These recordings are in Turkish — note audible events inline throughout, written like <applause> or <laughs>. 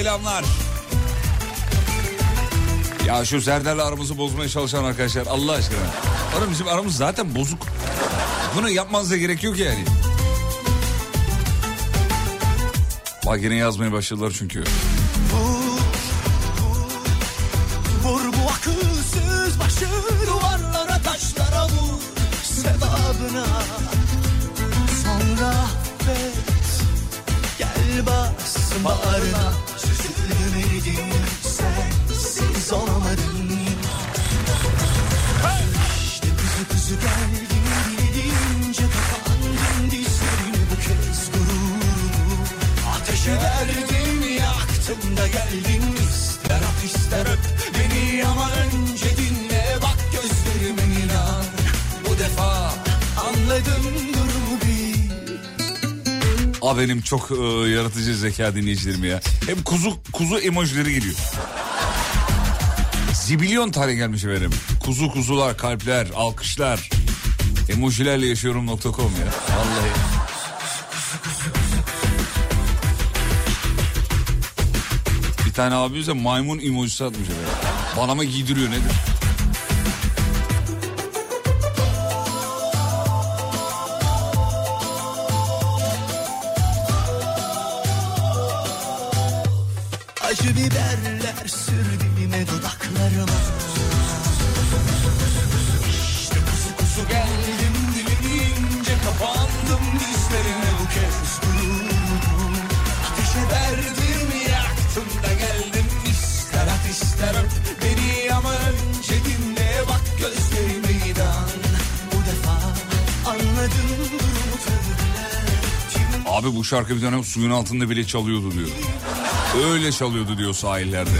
Selamlar. Ya şu Serdar'la aramızı bozmaya çalışan arkadaşlar Allah aşkına. Oğlum bizim aramız zaten bozuk. Bunu yapmanıza gerek yok yani. Bak yine yazmaya başladılar çünkü. Vur A benim çok e, yaratıcı zeka dinleyicilerim ya. Hep kuzu kuzu emojileri geliyor. Zibilyon tane gelmiş efendim. Kuzu kuzular, kalpler, alkışlar. Emojilerle yaşıyorum.com ya. Vallahi. Bir tane abimiz de maymun emojisi atmış efendim. Bana mı giydiriyor nedir? Şarkı bir tane suyun altında bile çalıyordu diyor. Öyle çalıyordu diyor sahillerde.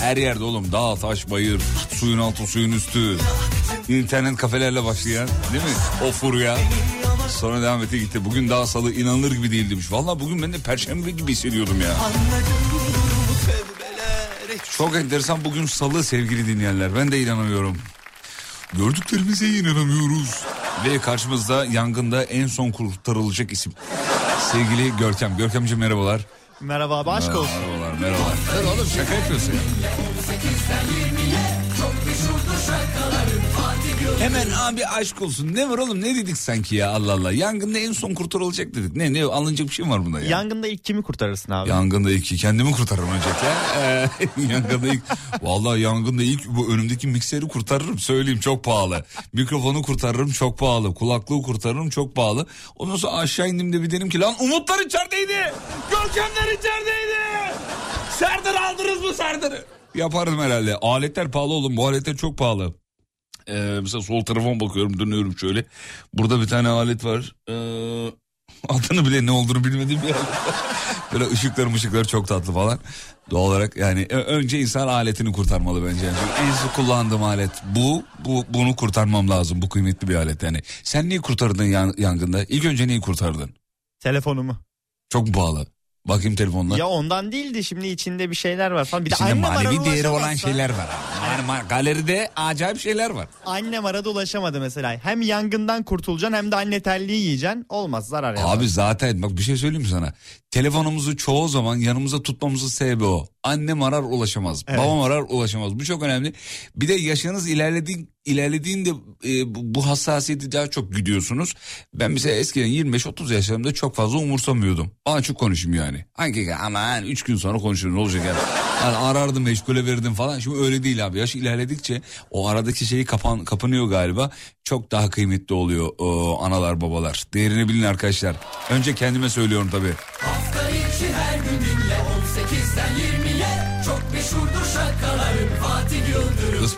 Her yerde oğlum dağ, taş, bayır, suyun altı, suyun üstü. İnternet kafelerle başlayan değil mi? O furya. Sonra devam etti gitti. Bugün daha salı inanılır gibi değil demiş. Valla bugün ben de perşembe gibi hissediyordum ya. Çok enteresan bugün salı sevgili dinleyenler. Ben de inanamıyorum. Gördüklerimize inanamıyoruz. Ve karşımızda yangında en son kurtarılacak isim. Sevgili Görkem. Görkemciğim merhabalar. Merhaba abi aşk olsun. Merhabalar merhabalar. Dur oğlum şaka yapıyorsun ya. Hemen abi aşk olsun. Ne var oğlum ne dedik sanki ya Allah Allah. Yangında en son kurtarılacak dedik. Ne ne alınacak bir şey mi var bunda ya? Yangında ilk kimi kurtarırsın abi? Yangında ilk kendimi kurtarırım öncelikle. Ee, <laughs> yangında ilk vallahi yangında ilk bu önümdeki mikseri kurtarırım söyleyeyim çok pahalı. Mikrofonu kurtarırım çok pahalı. Kulaklığı kurtarırım çok pahalı. Ondan sonra aşağı indim de bir dedim ki lan Umutlar içerideydi. Görkemler içerideydi. Serdar aldınız mı Serdar'ı? Yaparım herhalde. Aletler pahalı oğlum bu aletler çok pahalı. Ee, mesela sol tarafa bakıyorum dönüyorum şöyle. Burada bir tane alet var. Ee, <laughs> Adını bile ne olduğunu bilmediğim bir yer. <laughs> Böyle ışıkları ışıkları çok tatlı falan. Doğal olarak yani önce insan aletini kurtarmalı bence. Yani en sık kullandığım alet bu, bu. Bunu kurtarmam lazım. Bu kıymetli bir alet yani. Sen neyi kurtardın yan, yangında? İlk önce neyi kurtardın? Telefonumu. Çok pahalı? Bakayım telefonla. Ya ondan değildi şimdi içinde bir şeyler var falan. Bir de manevi değeri olan şeyler var. Yani galeride acayip şeyler var. Annem arada ulaşamadı mesela. Hem yangından kurtulacaksın hem de anne terliği yiyeceksin. Olmaz zarar ya. Abi zaten bak bir şey söyleyeyim mi sana? Telefonumuzu çoğu zaman yanımıza tutmamızın sebebi o. Annem arar ulaşamaz. Evet. Babam arar ulaşamaz. Bu çok önemli. Bir de yaşınız ilerlediğin, ilerlediğinde e, bu, hassasiyeti daha çok gidiyorsunuz. Ben mesela eskiden 25-30 yaşlarımda çok fazla umursamıyordum. Açık konuşayım yani. Hangi aman 3 gün sonra konuşuruz ne olacak yani. yani arardım meşgule verirdim falan. Şimdi öyle değil abi. Yaş ilerledikçe o aradaki şeyi kapan, kapanıyor galiba. Çok daha kıymetli oluyor o analar babalar. Değerini bilin arkadaşlar. Önce kendime söylüyorum tabii. Hafta içi her gün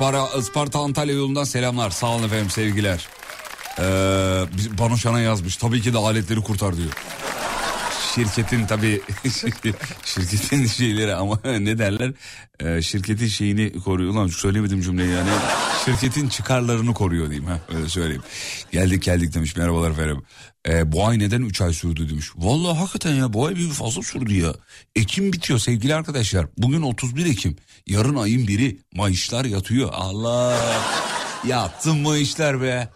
Yıldırım Isparta, Antalya yolundan selamlar. Sağ olun efendim sevgiler. Ee, biz- Banu Şan'a yazmış. Tabii ki de aletleri kurtar diyor. Şirketin tabii <laughs> şirketin şeyleri ama <laughs> ne derler? Ee, şirketin şeyini koruyor. Lan söylemedim cümleyi yani şirketin çıkarlarını koruyor diyeyim ha öyle söyleyeyim. Geldik geldik demiş. Merhabalar efendim Ee, bu ay neden 3 ay sürdü demiş. Vallahi hakikaten ya bu ay bir fazla sürdü ya. Ekim bitiyor sevgili arkadaşlar. Bugün 31 Ekim. Yarın ayın biri. Mayışlar yatıyor. Allah! Yattın Mayışlar be.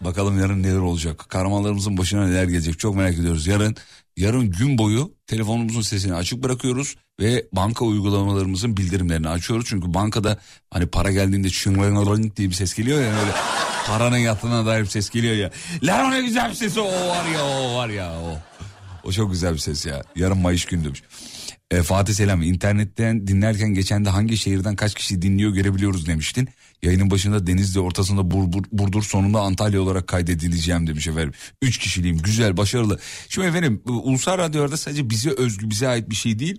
Bakalım yarın neler olacak. Kahramanlarımızın başına neler gelecek? Çok merak ediyoruz. Yarın yarın gün boyu telefonumuzun sesini açık bırakıyoruz ve banka uygulamalarımızın bildirimlerini açıyoruz. Çünkü bankada hani para geldiğinde şıngırıngırıng diye bir ses geliyor ya öyle paranın yattığına dair bir ses geliyor ya. Lan o ne güzel bir ses o, o var ya o var ya o. O çok güzel bir ses ya. Yarın Mayış günü demiş. E, Fatih Selam internetten dinlerken geçen de hangi şehirden kaç kişi dinliyor görebiliyoruz demiştin. Yayının başında Denizli ortasında Bur, Bur- Burdur sonunda Antalya olarak kaydedileceğim demiş efendim. Üç kişiliğim güzel başarılı. Şimdi efendim Ulusal Radyo'da sadece bize özgü bize ait bir şey değil.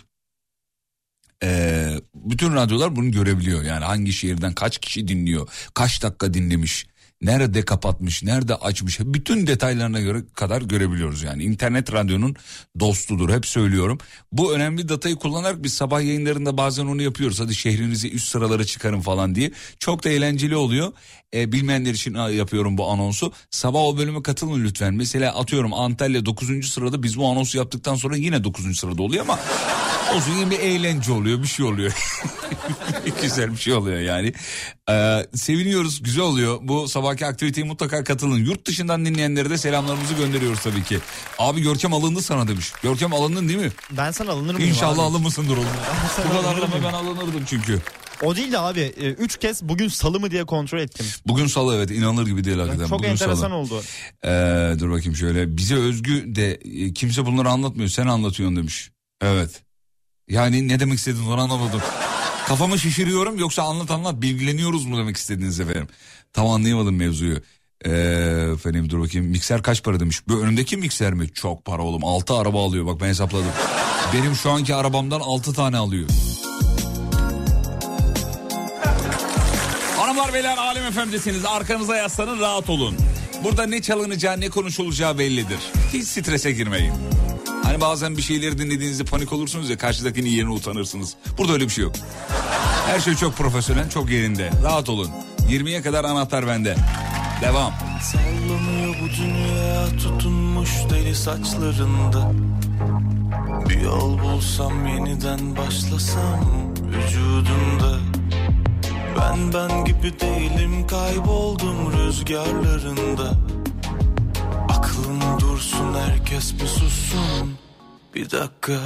E, bütün radyolar bunu görebiliyor yani hangi şehirden kaç kişi dinliyor kaç dakika dinlemiş nerede kapatmış nerede açmış? Bütün detaylarına göre kadar görebiliyoruz yani. İnternet radyonun dostudur hep söylüyorum. Bu önemli datayı kullanarak biz sabah yayınlarında bazen onu yapıyoruz. Hadi şehrinizi üst sıralara çıkarın falan diye. Çok da eğlenceli oluyor. E, bilmeyenler için a, yapıyorum bu anonsu. Sabah o bölüme katılın lütfen. Mesela atıyorum Antalya 9. sırada biz bu anonsu yaptıktan sonra yine 9. sırada oluyor ama <laughs> olsun yine bir eğlence oluyor bir şey oluyor. <laughs> Güzel bir şey oluyor yani. Ee, seviniyoruz güzel oluyor. Bu sabahki aktiviteye mutlaka katılın. Yurt dışından dinleyenlere de selamlarımızı gönderiyoruz tabii ki. Abi Görkem alındı sana demiş. Görkem alındın değil mi? Ben sana alınır mıyım İnşallah abi? alınmışsındır oğlum. Bu kadar da ben alınırdım çünkü. O değil de abi 3 kez bugün salı mı diye kontrol ettim. bugün salı evet. İnanılır gibi değil hakikaten. Çok bugün enteresan salı. oldu. Ee, dur bakayım şöyle. Bize özgü de e, kimse bunları anlatmıyor. Sen anlatıyorsun demiş. Evet. Yani ne demek istedin onu anlamadım kafamı şişiriyorum yoksa anlat anlat bilgileniyoruz mu demek istediniz efendim? Tam anlayamadım mevzuyu. Ee, efendim dur bakayım mikser kaç para demiş? Bu önümdeki mikser mi? Çok para oğlum 6 araba alıyor bak ben hesapladım. Benim şu anki arabamdan 6 tane alıyor. Hanımlar beyler Alem FM'desiniz. Arkanıza yaslanın rahat olun. Burada ne çalınacağı ne konuşulacağı bellidir. Hiç strese girmeyin. Hani bazen bir şeyleri dinlediğinizde panik olursunuz ya karşıdakinin yerine utanırsınız. Burada öyle bir şey yok. Her şey çok profesyonel çok yerinde. Rahat olun. 20'ye kadar anahtar bende. Devam. Sallanıyor bu dünya tutunmuş deli saçlarında Bir yol bulsam yeniden başlasam vücudunda Ben ben gibi değilim kayboldum rüzgarlarında. Aklım dursun herkes bir sussun. Bir dakika.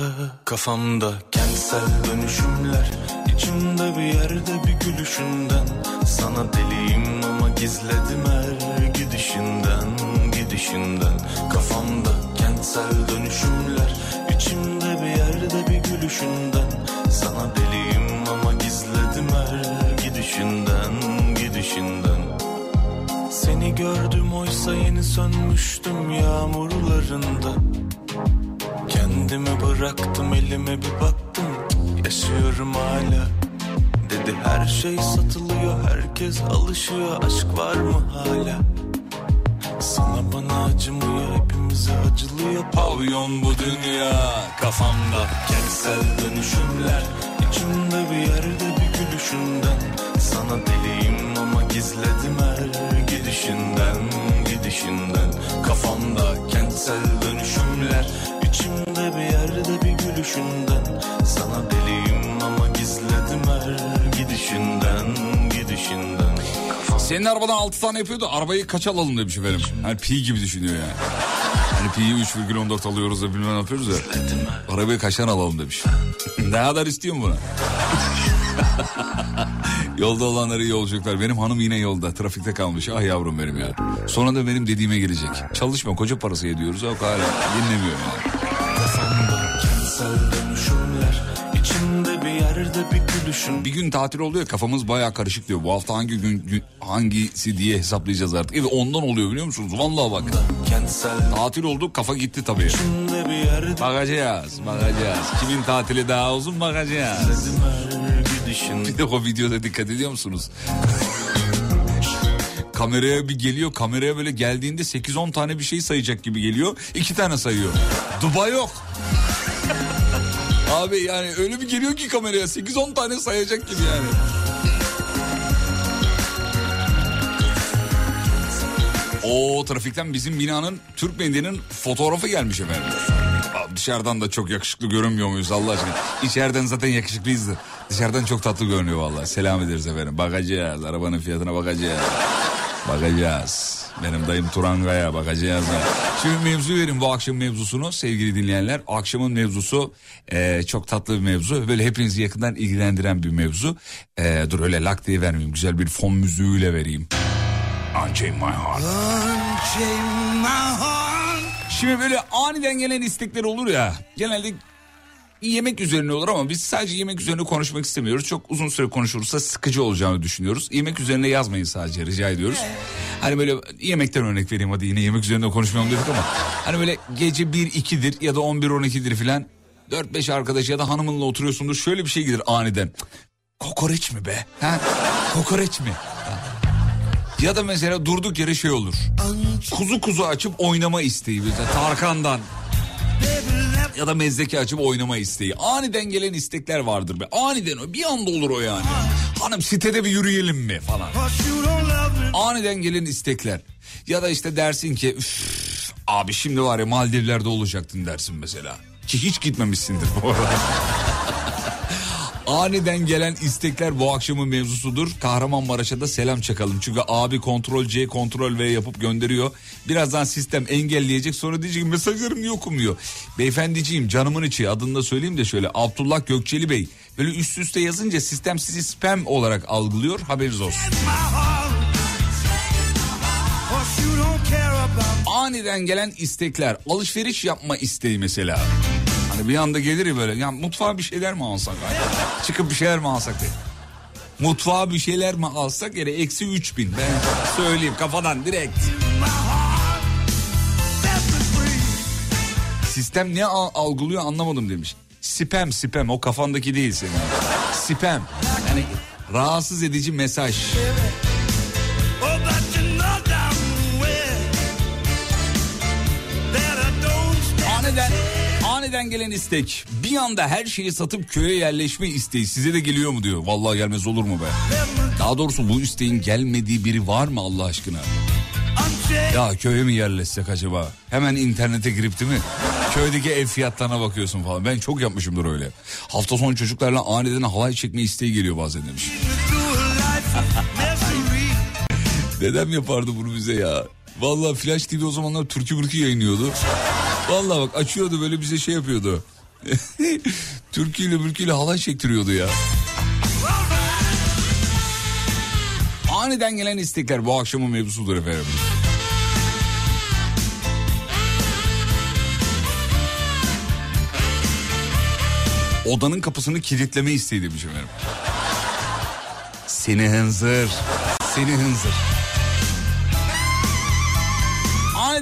Kafamda kentsel dönüşümler içimde bir yerde bir gülüşünden. Sana deliyim ama gizledim her gidişinden Gidişinden. Kafamda kentsel dönüşümler içimde bir yerde bir gülüşünden. Sana deliyim her gidişinden. Gidişinden Seni gördüm oysa yeni sönmüştüm yağmurlarında. Kendimi bıraktım elime bir baktım. Yaşıyorum hala. Dedi her şey satılıyor herkes alışıyor. Aşk var mı hala? Sana bana acımıyor hepimize acılıyor. Pavyon bu dünya kafamda. Kentsel dönüşümler içimde bir yerde bir gülüşünden Sana deliyim ama gizledim her gidişinden gidişinden Kafamda kentsel dönüşümler içimde bir yerde bir gülüşünden Sana deliyim ama gizledim her gidişinden gidişinden Senin arabadan 6 tane yapıyordu. Arabayı kaç alalım demiş efendim. Hani pi gibi düşünüyor yani. Hani pi'yi 3,14 alıyoruz da bilmem ne yapıyoruz ya. Arabayı kaçtan alalım demiş. <laughs> ne kadar istiyorsun buna? <laughs> Yolda olanları iyi olacaklar. Benim hanım yine yolda. Trafikte kalmış. Ah yavrum benim ya. Sonra da benim dediğime gelecek. Çalışma koca parası ediyoruz. Yok hala dinlemiyor yani. Bir gün tatil oluyor kafamız baya karışık diyor. Bu hafta hangi gün, gün- hangisi diye hesaplayacağız artık. Evet ondan oluyor biliyor musunuz? Vallahi bak. Tatil oldu kafa gitti tabii. Bakacağız, bakacağız. Kimin tatili daha uzun bakacağız. Gidişinden Bir de o videoda dikkat ediyor musunuz? <laughs> kameraya bir geliyor kameraya böyle geldiğinde 8-10 tane bir şey sayacak gibi geliyor. iki tane sayıyor. Dubai yok. Abi yani öyle bir geliyor ki kameraya 8-10 tane sayacak gibi yani. O trafikten bizim binanın Türk Mehdi'nin fotoğrafı gelmiş efendim. Dışarıdan da çok yakışıklı görünmüyor muyuz Allah aşkına? İçeriden zaten yakışıklıyızdır. Dışarıdan çok tatlı görünüyor vallahi. Selam ederiz efendim. Bakacağız. Arabanın fiyatına bakacağız. Bakacağız. Benim dayım Turangaya bakacağız. ha. Şimdi mevzu verin bu akşam mevzusunu sevgili dinleyenler. Akşamın mevzusu e, çok tatlı bir mevzu. Böyle hepinizi yakından ilgilendiren bir mevzu. E, dur öyle lak diye vermeyeyim. Güzel bir fon müziğiyle vereyim. Unchain My Heart. Şimdi böyle aniden gelen istekler olur ya. Genelde yemek üzerine olur ama biz sadece yemek üzerine konuşmak istemiyoruz. Çok uzun süre konuşulursa sıkıcı olacağını düşünüyoruz. Yemek üzerine yazmayın sadece rica ediyoruz. Hani böyle yemekten örnek vereyim hadi yine yemek üzerine konuşmayalım dedik ama. Hani böyle gece 1-2'dir ya da 11-12'dir filan. 4-5 arkadaş ya da hanımınla oturuyorsundur şöyle bir şey gelir aniden. Kokoreç mi be? Ha? Kokoreç mi? Ya da mesela durduk yere şey olur. Kuzu kuzu açıp oynama isteği. Mesela Tarkan'dan ya da mezdeki açıp oynama isteği. Aniden gelen istekler vardır be. Aniden o bir anda olur o yani. Hanım sitede bir yürüyelim mi falan. Aniden gelen istekler. Ya da işte dersin ki "Üf, abi şimdi var ya Maldivler'de olacaktın dersin mesela. Ki hiç gitmemişsindir bu arada. Aniden gelen istekler bu akşamın mevzusudur. Kahramanmaraş'a da selam çakalım. Çünkü abi kontrol C kontrol V yapıp gönderiyor. Birazdan sistem engelleyecek sonra diyecek mesajlarım niye okumuyor. Beyefendiciğim canımın içi adını da söyleyeyim de şöyle Abdullah Gökçeli Bey. Böyle üst üste yazınca sistem sizi spam olarak algılıyor haberiniz olsun. Aniden gelen istekler alışveriş yapma isteği mesela. Hani bir anda gelir ya böyle ya mutfağa bir şeyler mi alsak? Çıkıp bir şeyler mi alsak diye. Mutfağa bir şeyler mi alsak yine eksi 3000 ben söyleyeyim kafadan direkt. Sistem ne al- algılıyor anlamadım demiş. Spam spam o kafandaki değil senin. Spam yani rahatsız edici mesaj. Aniden gelen istek. Bir anda her şeyi satıp köye yerleşme isteği size de geliyor mu diyor. Vallahi gelmez olur mu be? Daha doğrusu bu isteğin gelmediği biri var mı Allah aşkına? Ya köye mi yerleşsek acaba? Hemen internete girip değil mi? Köydeki ev fiyatlarına bakıyorsun falan. Ben çok yapmışımdır öyle. Hafta sonu çocuklarla aniden halay çekme isteği geliyor bazen demiş. <laughs> Dedem yapardı bunu bize ya. Vallahi Flash TV o zamanlar türkü mürkü yayınlıyordu. Vallahi bak açıyordu böyle bize şey yapıyordu. <laughs> Türküyle mürküyle halay çektiriyordu ya. Aniden gelen istekler bu akşamın mevzusudur efendim. Odanın kapısını kilitleme isteği demiş efendim. Seni hınzır. Seni hınzır.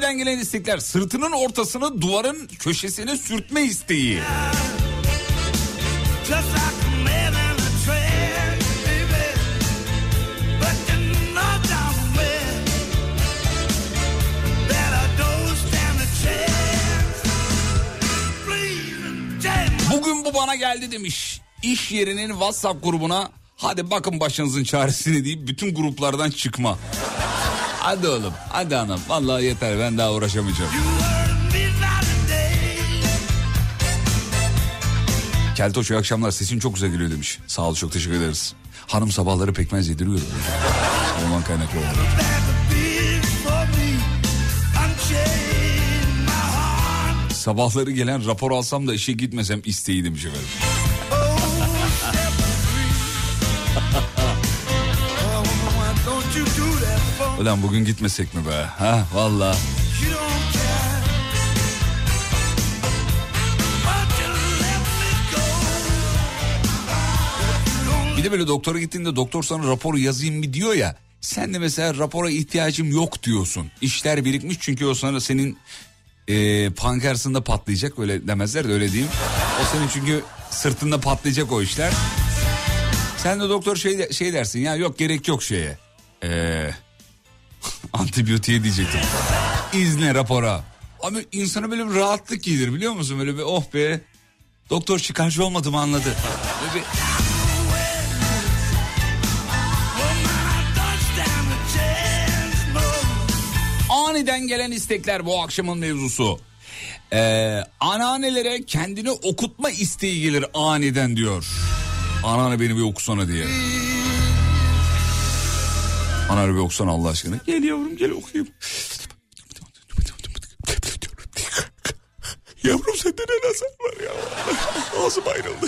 Kalpten gelen istekler sırtının ortasını duvarın köşesine sürtme isteği. Bugün bu bana geldi demiş. İş yerinin WhatsApp grubuna hadi bakın başınızın çaresini deyip bütün gruplardan çıkma. Hadi oğlum hadi anam vallahi yeter ben daha uğraşamayacağım. Keltoş iyi akşamlar sesin çok güzel geliyor demiş. Sağ ol çok teşekkür ederiz. Hanım sabahları pekmez yediriyor. Ondan kaynaklı olarak. Sabahları gelen rapor alsam da işe gitmesem isteği demiş efendim. Ulan bugün gitmesek mi be? Ha valla. Bir de böyle doktora gittiğinde doktor sana raporu yazayım mı diyor ya. Sen de mesela rapora ihtiyacım yok diyorsun. İşler birikmiş çünkü o sana senin e, pankarsında patlayacak öyle demezler de öyle diyeyim. O senin çünkü sırtında patlayacak o işler. Sen de doktor şey, şey dersin ya yok gerek yok şeye. Ee, <laughs> antibiyotiğe diyecektim. İzne rapora. Ama insana böyle bir rahatlık gelir biliyor musun? Böyle bir oh be. Doktor çıkarcı olmadığımı anladı. Böyle bir... Aniden gelen istekler bu akşamın mevzusu. Ee, anneannelere kendini okutma isteği gelir aniden diyor. Anneanne beni bir okusana diye. Anneanne bir okusana Allah aşkına. Gel yavrum gel okuyayım. Yavrum sende ne nazar var ya. Ağzım ayrıldı.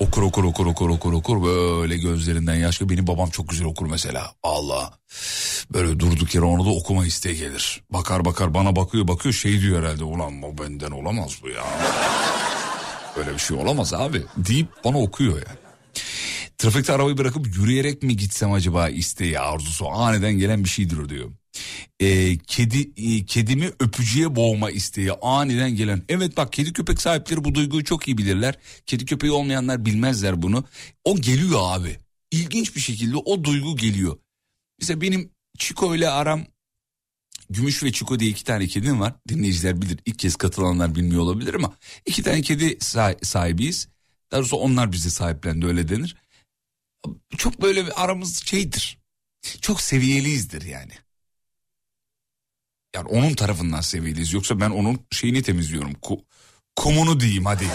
Okur okur okur okur okur okur böyle gözlerinden yaş. Benim babam çok güzel okur mesela. Allah. Böyle durduk yere onu da okuma isteği gelir. Bakar bakar bana bakıyor bakıyor şey diyor herhalde. Ulan bu benden olamaz bu ya. Böyle bir şey olamaz abi deyip bana okuyor yani. Trafikte arabayı bırakıp yürüyerek mi gitsem acaba isteği arzusu aniden gelen bir şeydir diyor. Ee, kedi e, kedimi öpücüye boğma isteği aniden gelen. Evet bak kedi köpek sahipleri bu duyguyu çok iyi bilirler. Kedi köpeği olmayanlar bilmezler bunu. O geliyor abi. İlginç bir şekilde o duygu geliyor. Mesela benim Çiko ile aram Gümüş ve Çiko diye iki tane kedim var. Dinleyiciler bilir. İlk kez katılanlar bilmiyor olabilir ama iki tane kedi sah- sahibiyiz. Daha doğrusu onlar bize sahiplendi öyle denir. Çok böyle bir aramız şeydir. Çok seviyeliyizdir yani. Yani onun tarafından seviyeliyiz. Yoksa ben onun şeyini temizliyorum. Ku- kumunu diyeyim hadi.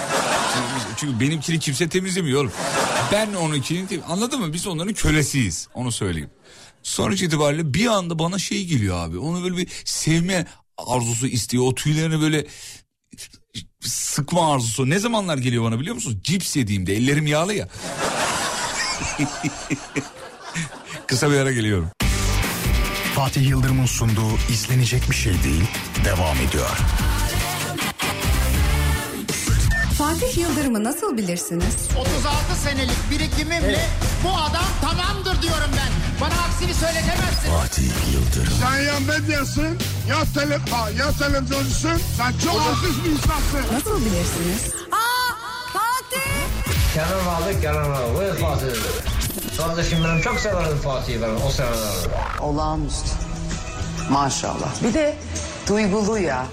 Çünkü, benimkini kimse temizlemiyor oğlum. Ben onunkini tem- anladın mı? Biz onların kölesiyiz. Onu söyleyeyim. Sonuç itibariyle bir anda bana şey geliyor abi. Onu böyle bir sevme arzusu istiyor. O tüylerini böyle sıkma arzusu. Ne zamanlar geliyor bana biliyor musun? Cips yediğimde ellerim yağlı ya. Kısa bir ara geliyorum. Fatih Yıldırım'ın sunduğu izlenecek bir şey değil devam ediyor. Fatih Yıldırım'ı nasıl bilirsiniz? 36 senelik birikimimle bu adam tamamdır diyorum ben. Bana aksini söyletemezsin. Fatih Yıldırım. Sen ya medyasın ya, tele, ya televizyoncusun. Sen çok artist bir insansın. Nasıl bilirsiniz? Kenan aldık Kenan aldık. Buyur Fatih. Kardeşim benim çok severdim Fatih'i ben o seneler. Olağanüstü. Maşallah. Bir de duygulu ya.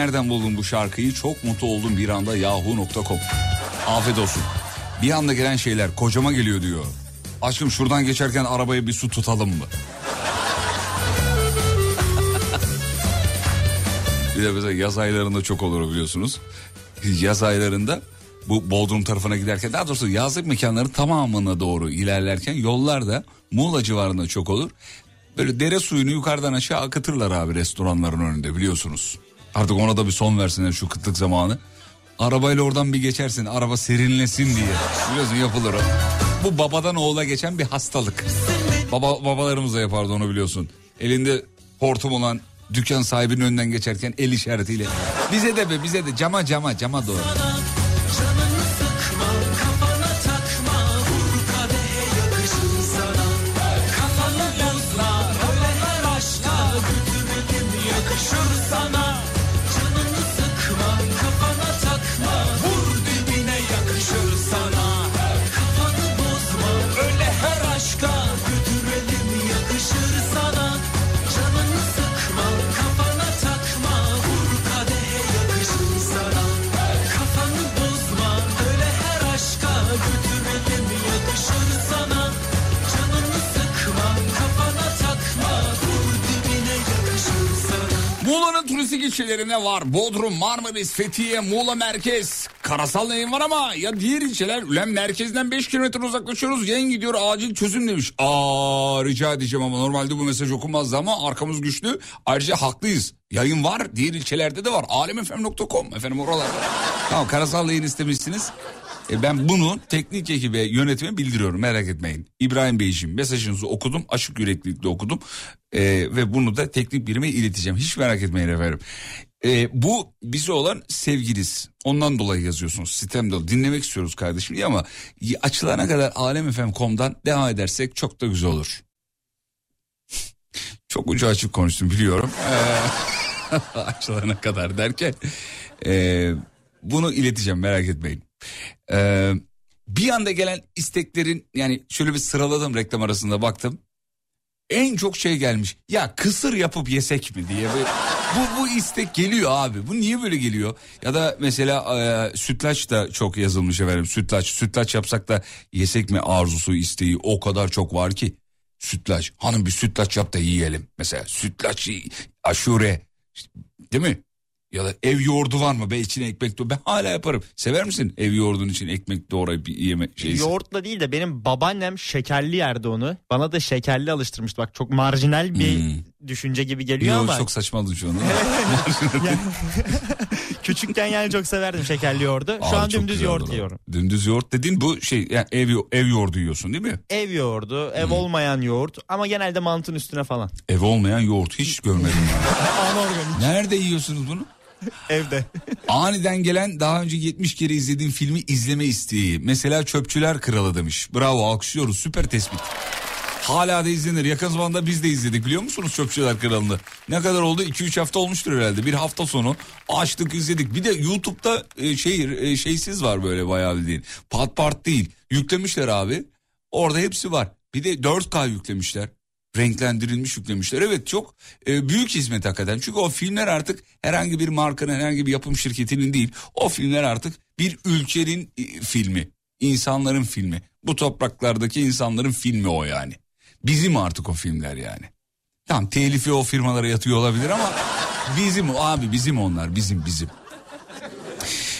Nereden buldun bu şarkıyı? Çok mutlu oldum bir anda yahoo.com. Afiyet olsun. Bir anda gelen şeyler kocama geliyor diyor. Aşkım şuradan geçerken arabaya bir su tutalım mı? <laughs> bir de mesela yaz aylarında çok olur biliyorsunuz. Yaz aylarında bu Bodrum tarafına giderken daha doğrusu yazlık mekanların tamamına doğru ilerlerken yollarda Muğla civarında çok olur. Böyle dere suyunu yukarıdan aşağı akıtırlar abi restoranların önünde biliyorsunuz. Artık ona da bir son versinler şu kıtlık zamanı. Arabayla oradan bir geçersin araba serinlesin diye. Biliyorsun yapılır o. Bu babadan oğula geçen bir hastalık. Baba, babalarımız da yapardı onu biliyorsun. Elinde hortum olan dükkan sahibinin önünden geçerken el işaretiyle. Bize de be bize de cama cama cama doğru. Muğla'nın turistik ilçelerine var. Bodrum, Marmaris, Fethiye, Muğla merkez. Karasal yayın var ama ya diğer ilçeler ulan merkezden 5 kilometre uzaklaşıyoruz. Yayın gidiyor acil çözüm demiş. Aa rica edeceğim ama normalde bu mesaj okunmazdı ama arkamız güçlü. Ayrıca haklıyız. Yayın var diğer ilçelerde de var. Alemfm.com efendim oralar. tamam karasal yayın istemişsiniz. E ben bunu teknik ekibe yönetime bildiriyorum merak etmeyin. İbrahim Beyciğim mesajınızı okudum açık yüreklilikle okudum E, ve bunu da teknik birime ileteceğim hiç merak etmeyin efendim. E, bu bize olan sevginiz ondan dolayı yazıyorsunuz sitemde dinlemek istiyoruz kardeşim diye ama açılana kadar alemfm.com'dan devam edersek çok da güzel olur. <laughs> çok ucu açık konuştum biliyorum. E, <laughs> açılana kadar derken e, bunu ileteceğim merak etmeyin. Ee, bir anda gelen isteklerin yani şöyle bir sıraladım reklam arasında baktım. En çok şey gelmiş. Ya kısır yapıp yesek mi diye. Bu bu istek geliyor abi. Bu niye böyle geliyor? Ya da mesela e, sütlaç da çok yazılmış efendim. Sütlaç sütlaç yapsak da yesek mi arzusu isteği o kadar çok var ki. Sütlaç. Hanım bir sütlaç yap da yiyelim. Mesela sütlaç aşure. Değil mi? Ya da ev yoğurdu var mı be içine ekmek doğru. Ben hala yaparım. Sever misin ev yoğurdunun için ekmek doğrayıp yeme şeysi? Yoğurtla değil de benim babaannem şekerli yerdi onu. Bana da şekerli alıştırmıştı. Bak çok marjinal bir düşünce gibi geliyor Yo, ama. çok saçmaladı şu an. <laughs> Yani- <laughs> Küçükken yani çok severdim şekerli yoğurdu. Şu Abi an dümdüz yoğurt oldu. yiyorum. Dümdüz yoğurt dediğin bu şey yani ev, ev yoğurdu yiyorsun değil mi? Ev yoğurdu, ev olmayan yoğurt ama genelde mantın üstüne falan. Ev olmayan yoğurt hiç görmedim ya. <laughs> Anorganik. Nerede yiyorsunuz bunu? <laughs> Evde. Aniden gelen daha önce 70 kere izlediğim filmi izleme isteği. Mesela Çöpçüler Kralı demiş. Bravo alkışlıyoruz süper tespit. Hala da izlenir. Yakın zamanda biz de izledik biliyor musunuz Çöpçüler Kralı'nı? Ne kadar oldu? 2-3 hafta olmuştur herhalde. Bir hafta sonu açtık izledik. Bir de YouTube'da e, şey e, şeysiz var böyle bayağı bildiğin. Part part değil. Yüklemişler abi. Orada hepsi var. Bir de 4K yüklemişler. Renklendirilmiş yüklemişler. Evet çok e, büyük hizmet hakikaten. Çünkü o filmler artık herhangi bir markanın herhangi bir yapım şirketinin değil. O filmler artık bir ülkenin e, filmi. insanların filmi. Bu topraklardaki insanların filmi o yani. Bizim artık o filmler yani. Tamam telifi o firmalara yatıyor olabilir ama bizim o abi bizim onlar bizim bizim.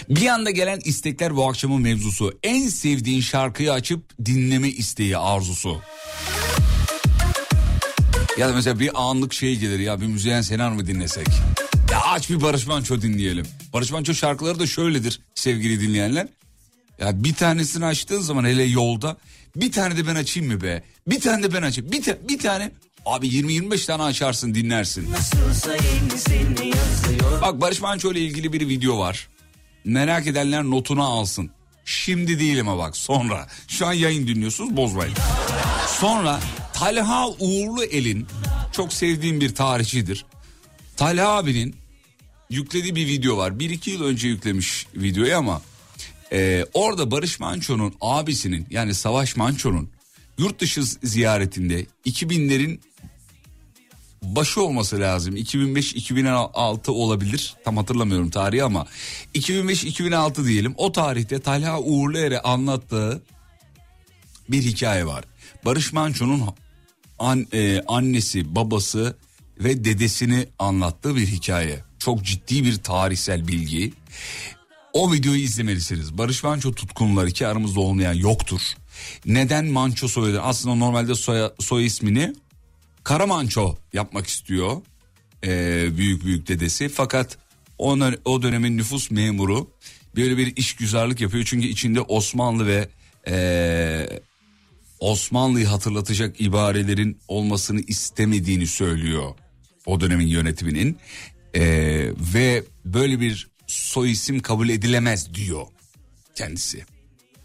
Bir anda gelen istekler bu akşamın mevzusu. En sevdiğin şarkıyı açıp dinleme isteği arzusu. Ya da mesela bir anlık şey gelir ya bir Müzeyyen Senar mı dinlesek? Ya aç bir Barış Manço dinleyelim. Barış Manço şarkıları da şöyledir sevgili dinleyenler. Ya bir tanesini açtığın zaman hele yolda bir tane de ben açayım mı be? Bir tane de ben açayım. Bir, ta- bir tane abi 20-25 tane açarsın dinlersin. Bak Barış Manço ile ilgili bir video var. Merak edenler notunu alsın. Şimdi değil ama bak sonra. Şu an yayın dinliyorsunuz bozmayın. Sonra Talha Uğurlu El'in çok sevdiğim bir tarihçidir. Talha abinin yüklediği bir video var. Bir iki yıl önce yüklemiş videoyu ama e, orada Barış Manço'nun abisinin yani Savaş Manço'nun yurt dışı ziyaretinde 2000'lerin başı olması lazım. 2005-2006 olabilir. Tam hatırlamıyorum tarihi ama 2005-2006 diyelim. O tarihte Talha Uğurluer'e anlattığı bir hikaye var. Barış Manço'nun an, e, annesi, babası ve dedesini anlattığı bir hikaye. Çok ciddi bir tarihsel bilgi. O videoyu izlemelisiniz. Barış Manço tutkunları ki aramızda olmayan yoktur. Neden Manço soyadı? Aslında normalde soy, soy ismini Karamanço yapmak istiyor. Ee, büyük büyük dedesi. Fakat o, o dönemin nüfus memuru böyle bir işgüzarlık yapıyor. Çünkü içinde Osmanlı ve ee, Osmanlı'yı hatırlatacak ibarelerin olmasını istemediğini söylüyor. O dönemin yönetiminin. Ee, ve böyle bir soy isim kabul edilemez diyor kendisi.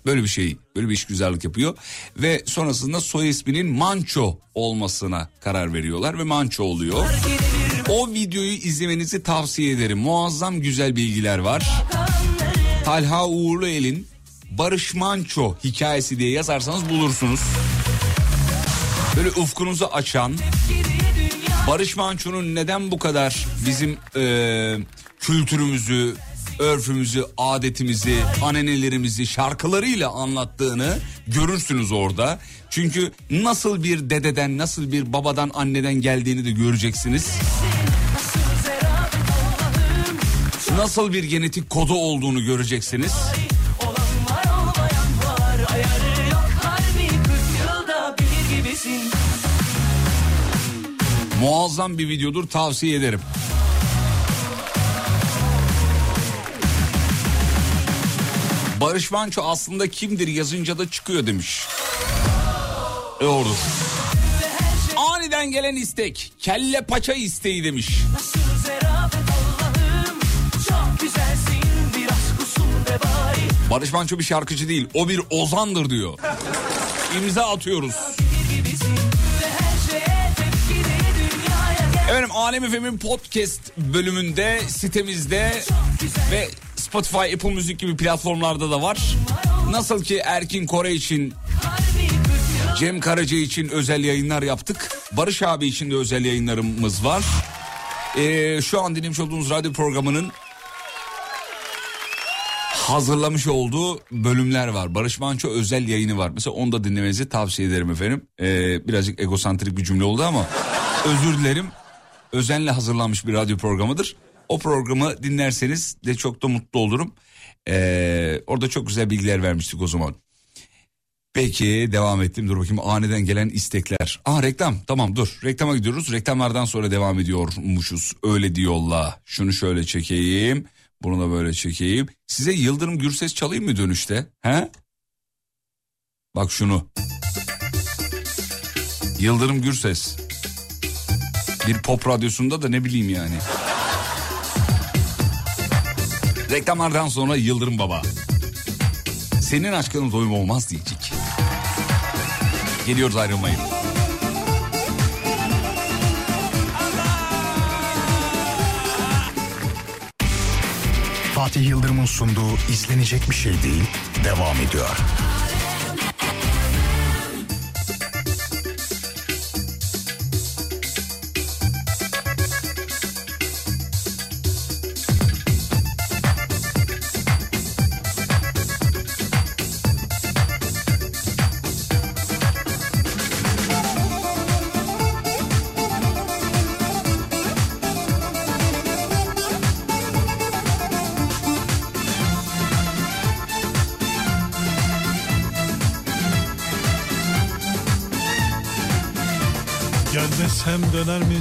Böyle bir şey, böyle bir işgüzarlık yapıyor ve sonrasında soy isminin Manço olmasına karar veriyorlar ve Manço oluyor. O videoyu izlemenizi tavsiye ederim. Muazzam güzel bilgiler var. Talha Uğurluel'in Barış Manço hikayesi diye yazarsanız bulursunuz. Böyle ufkunuzu açan Barış Manço'nun neden bu kadar bizim e, kültürümüzü, örfümüzü, adetimizi, anenelerimizi şarkılarıyla anlattığını görürsünüz orada. Çünkü nasıl bir dededen, nasıl bir babadan, anneden geldiğini de göreceksiniz. Nasıl bir genetik kodu olduğunu göreceksiniz. Muazzam bir videodur tavsiye ederim. Barış Manço aslında kimdir yazınca da çıkıyor demiş. Doğrudur. Aniden gelen istek. Kelle paça isteği demiş. Barış Manço bir şarkıcı değil. O bir ozandır diyor. İmza atıyoruz. Efendim Alem Efem'in podcast bölümünde sitemizde ve Spotify, Apple Müzik gibi platformlarda da var. Nasıl ki Erkin Kore için Cem Karaca için özel yayınlar yaptık. Barış abi için de özel yayınlarımız var. Ee, şu an dinlemiş olduğunuz radyo programının hazırlamış olduğu bölümler var. Barış Manço özel yayını var. Mesela onu da dinlemenizi tavsiye ederim efendim. Ee, birazcık egosantrik bir cümle oldu ama özür dilerim. Özenle hazırlanmış bir radyo programıdır. O programı dinlerseniz de çok da mutlu olurum. Ee, orada çok güzel bilgiler vermiştik o zaman. Peki devam ettim. Dur bakayım aniden gelen istekler. Aa reklam tamam dur reklama gidiyoruz. Reklamlardan sonra devam ediyormuşuz. Öyle diyorlar. Şunu şöyle çekeyim. Bunu da böyle çekeyim. Size Yıldırım Gürses çalayım mı dönüşte? He? Bak şunu. Yıldırım Gürses. Bir pop radyosunda da ne bileyim yani. Reklamlardan sonra Yıldırım Baba. Senin aşkının doyum olmaz diyecek. Geliyoruz ayrılmayın. Fatih Yıldırım'ın sunduğu izlenecek bir şey değil devam ediyor.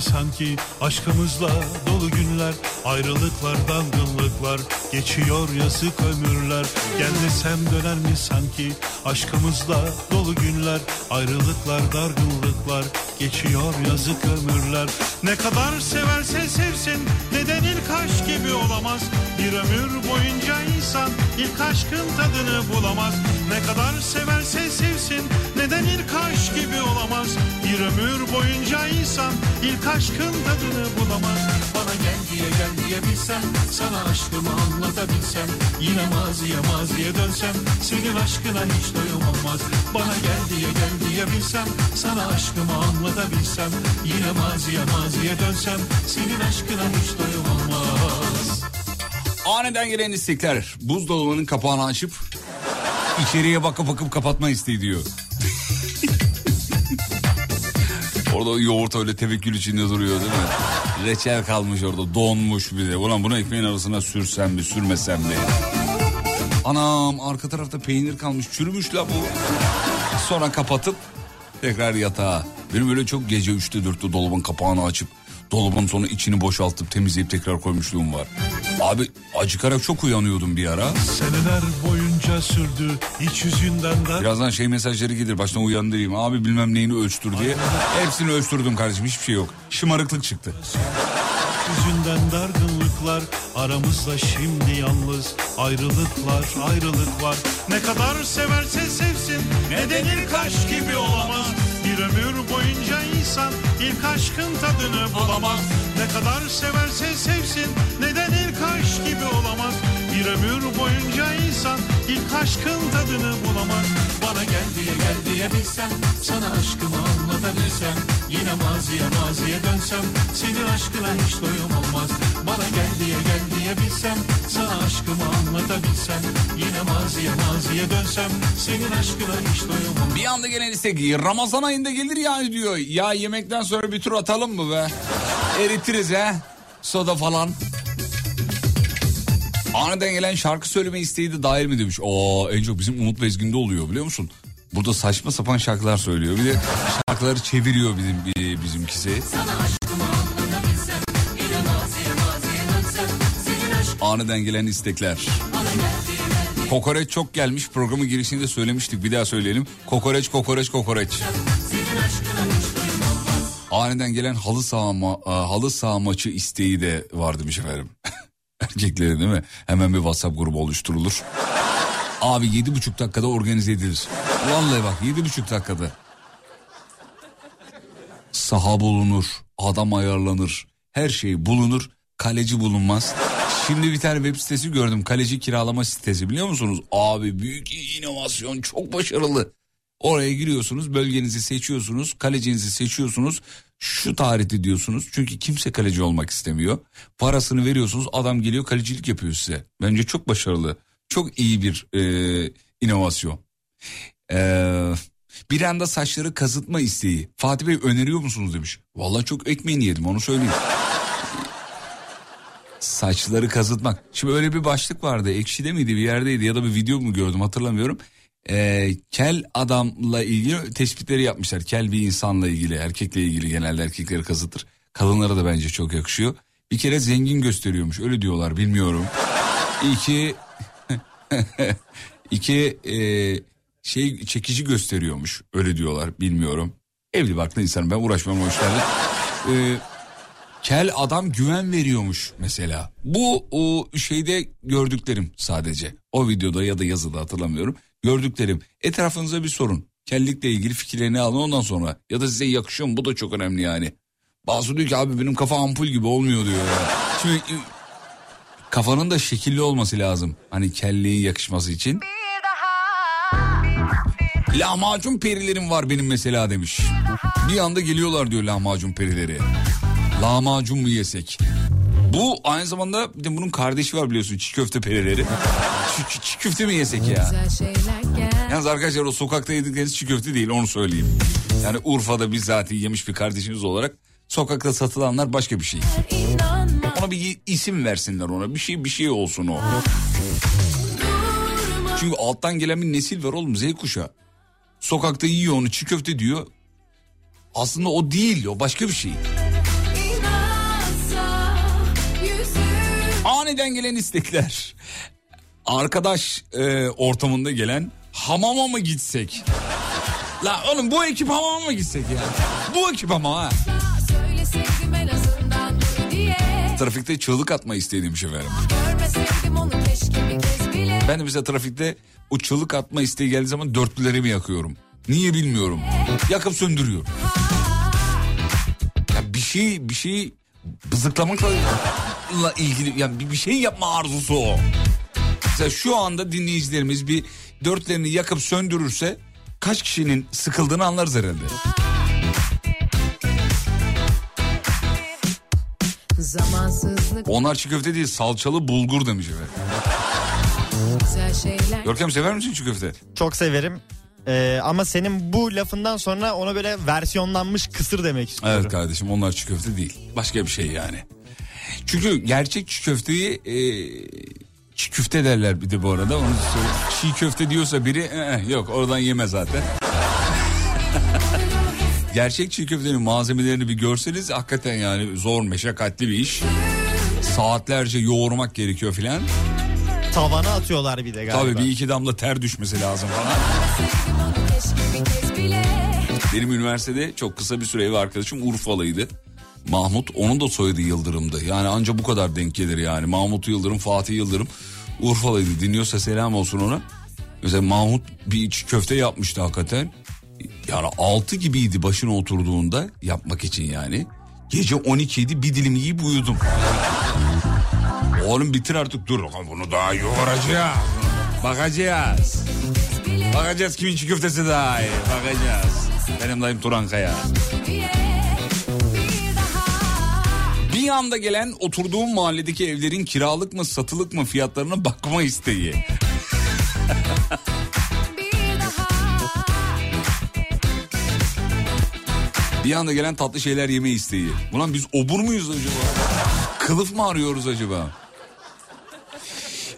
Sanki aşkımızla dolu günler Ayrılıklar dargınlıklar geçiyor yazık ömürler. Gelmesem döner mi sanki? Aşkımızla dolu günler. Ayrılıklar dargınlıklar geçiyor yazık ömürler. Ne kadar severse sevsin neden ilk aşk gibi olamaz. Bir ömür boyunca insan ilk aşkın tadını bulamaz. Ne kadar severse sevsin neden ilk aşk gibi olamaz. Bir ömür boyunca insan ilk aşkın tadını bulamaz. Bana gel diye gel diye bilsem Sana aşkımı anlatabilsem Yine maziye maziye dönsem Senin aşkına hiç doyum Bana gel diye gel diye bilsem Sana aşkımı anlatabilsem Yine maziye maziye dönsem Senin aşkına hiç doyum Aniden gelen istekler. Buzdolabının kapağını açıp içeriye bakıp bakıp kapatma isteği diyor. <laughs> orada yoğurt öyle tevekkül içinde duruyor değil mi? Reçel kalmış orada donmuş bir de. Ulan bunu ekmeğin arasına sürsem mi sürmesem mi? Anam arka tarafta peynir kalmış çürümüş la bu. Sonra kapatıp tekrar yatağa. Benim öyle çok gece 3'te 4'te dolabın kapağını açıp dolabın sonra içini boşaltıp temizleyip tekrar koymuşluğum var. Abi acıkarak çok uyanıyordum bir ara. Seneler boyunca sürdü iç yüzünden de Birazdan şey mesajları gelir baştan uyandırayım. Abi bilmem neyini ölçtür diye. Hepsini ölçtürdüm kardeşim hiçbir şey yok. Şımarıklık çıktı. yüzünden dargınlıklar Aramızda şimdi yalnız ayrılıklar ayrılık var Ne kadar severse sevsin ne denir kaş gibi olamaz Bir ömür boyunca insan ilk aşkın tadını bulamaz Ne kadar severse sevsin ne denir kaş gibi olamaz Bir ömür boyunca insan ilk aşkın tadını bulamaz Bana gel diye gel diye bilsem sana aşkımı anlatabilsem Yine maziye maziye dönsem senin aşkına hiç doyum olmaz Bana gel diye gel diye bilsem sana aşkımı anlatabilsem Yine maziye maziye dönsem senin aşkına hiç doyum olmaz Bir anda gelen istek Ramazan ayında gelir ya diyor. Ya yemekten sonra bir tur atalım mı be? Eritiriz he. Soda falan. Aniden gelen şarkı söyleme isteği de dahil mi demiş. Oo en çok bizim Umut Bezgin'de oluyor biliyor musun? Burada saçma sapan şarkılar söylüyor. Bir de şarkıları çeviriyor bizim bizimkisi. Aniden gelen istekler. Kokoreç çok gelmiş. Programın girişinde söylemiştik. Bir daha söyleyelim. Kokoreç, kokoreç, kokoreç. Aniden gelen halı saha, ma- a, halı saha maçı isteği de var demiş efendim. <laughs> Erkeklerin değil mi? Hemen bir WhatsApp grubu oluşturulur. Abi yedi buçuk dakikada organize edilir. Vallahi bak yedi buçuk dakikada. Saha bulunur, adam ayarlanır, her şey bulunur, kaleci bulunmaz. Şimdi bir tane web sitesi gördüm. Kaleci kiralama sitesi biliyor musunuz? Abi büyük inovasyon çok başarılı. Oraya giriyorsunuz bölgenizi seçiyorsunuz kalecinizi seçiyorsunuz. Şu tarihte diyorsunuz çünkü kimse kaleci olmak istemiyor. Parasını veriyorsunuz adam geliyor kalecilik yapıyor size. Bence çok başarılı. Çok iyi bir e, inovasyon. Eee... Bir anda saçları kazıtma isteği. Fatih Bey öneriyor musunuz demiş. Vallahi çok ekmeğini yedim onu söyleyeyim. Saçları kazıtmak. Şimdi öyle bir başlık vardı. Ekşi'de miydi bir yerdeydi ya da bir video mu gördüm hatırlamıyorum. Ee, kel adamla ilgili tespitleri yapmışlar. Kel bir insanla ilgili, erkekle ilgili genelde erkekleri kazıtır. Kadınlara da bence çok yakışıyor. Bir kere zengin gösteriyormuş öyle diyorlar bilmiyorum. İki, <laughs> iki e, şey çekici gösteriyormuş öyle diyorlar bilmiyorum. Evli barklı insanım ben uğraşmam o işlerle. Ee, kel adam güven veriyormuş mesela. Bu o şeyde gördüklerim sadece. O videoda ya da yazıda hatırlamıyorum. Gördüklerim. Etrafınıza bir sorun. Kellikle ilgili fikirlerini alın ondan sonra. Ya da size yakışıyor mu? Bu da çok önemli yani. Bazı diyor ki abi benim kafa ampul gibi olmuyor diyor ya. Şimdi e, kafanın da şekilli olması lazım. Hani kelliğin yakışması için. Lahmacun perilerim var benim mesela demiş. Bir anda geliyorlar diyor lahmacun perileri. Lahmacun mu yesek? Bu aynı zamanda bir de bunun kardeşi var biliyorsun çiğ köfte perileri. <laughs> Çiğ, çiğ köfte mi yesek ya? Yalnız arkadaşlar o sokakta yedikleriniz çiğ köfte değil onu söyleyeyim. Yani Urfa'da bizzat yemiş bir kardeşiniz olarak sokakta satılanlar başka bir şey. Ona bir isim versinler ona bir şey bir şey olsun o. Çünkü alttan gelen bir nesil var oğlum Z kuşağı. Sokakta yiyor onu çiğ köfte diyor. Aslında o değil o başka bir şey. Aniden gelen istekler. Arkadaş e, ortamında gelen hamama mı gitsek? La oğlum bu ekip hamama mı gitsek ya? Bu ekip ama ha. Trafikte çığlık atma isteği demiş efendim. Ben de mesela trafikte o çığlık atma isteği geldiği zaman dörtlülerimi yakıyorum. Niye bilmiyorum. Yakıp söndürüyorum. şey bir şey bızıklamakla ilgili yani bir, bir şey yapma arzusu o. Mesela şu anda dinleyicilerimiz bir dörtlerini yakıp söndürürse kaç kişinin sıkıldığını anlarız herhalde. Zamansızlık Onlar çiğ köfte değil salçalı bulgur demiş efendim. Görkem sever misin çiğ köfte? Çok severim. Ee, ama senin bu lafından sonra ona böyle versiyonlanmış kısır demek istiyorum. Evet kardeşim onlar çiğ köfte değil. Başka bir şey yani. Çünkü gerçek çiğ köfteyi e, çiğ köfte derler bir de bu arada. Onu söyleyeyim. Çiğ köfte diyorsa biri "Eh, yok oradan yeme zaten. <laughs> gerçek çiğ köftenin malzemelerini bir görseniz hakikaten yani zor meşakkatli bir iş. Saatlerce yoğurmak gerekiyor filan. Tavana atıyorlar bir de galiba. Tabii bir iki damla ter düşmesi lazım falan. Benim üniversitede çok kısa bir süre ev arkadaşım Urfalıydı. Mahmut onun da soyadı Yıldırım'dı. Yani anca bu kadar denk gelir yani. Mahmut Yıldırım, Fatih Yıldırım Urfalıydı. Dinliyorsa selam olsun ona. Mesela Mahmut bir iç köfte yapmıştı hakikaten. Yani altı gibiydi başına oturduğunda yapmak için yani. Gece 12 idi bir dilim yiyip uyudum. Oğlum bitir artık dur. Bunu daha yoğuracağız. Bakacağız. Bakacağız kimin çiğ köftesi daha iyi. Bakacağız. Benim dayım Turan Kaya. Bir anda gelen oturduğum mahalledeki evlerin kiralık mı satılık mı fiyatlarına bakma isteği. Bir anda gelen tatlı şeyler yeme isteği. Ulan biz obur muyuz acaba? Kılıf mı arıyoruz acaba?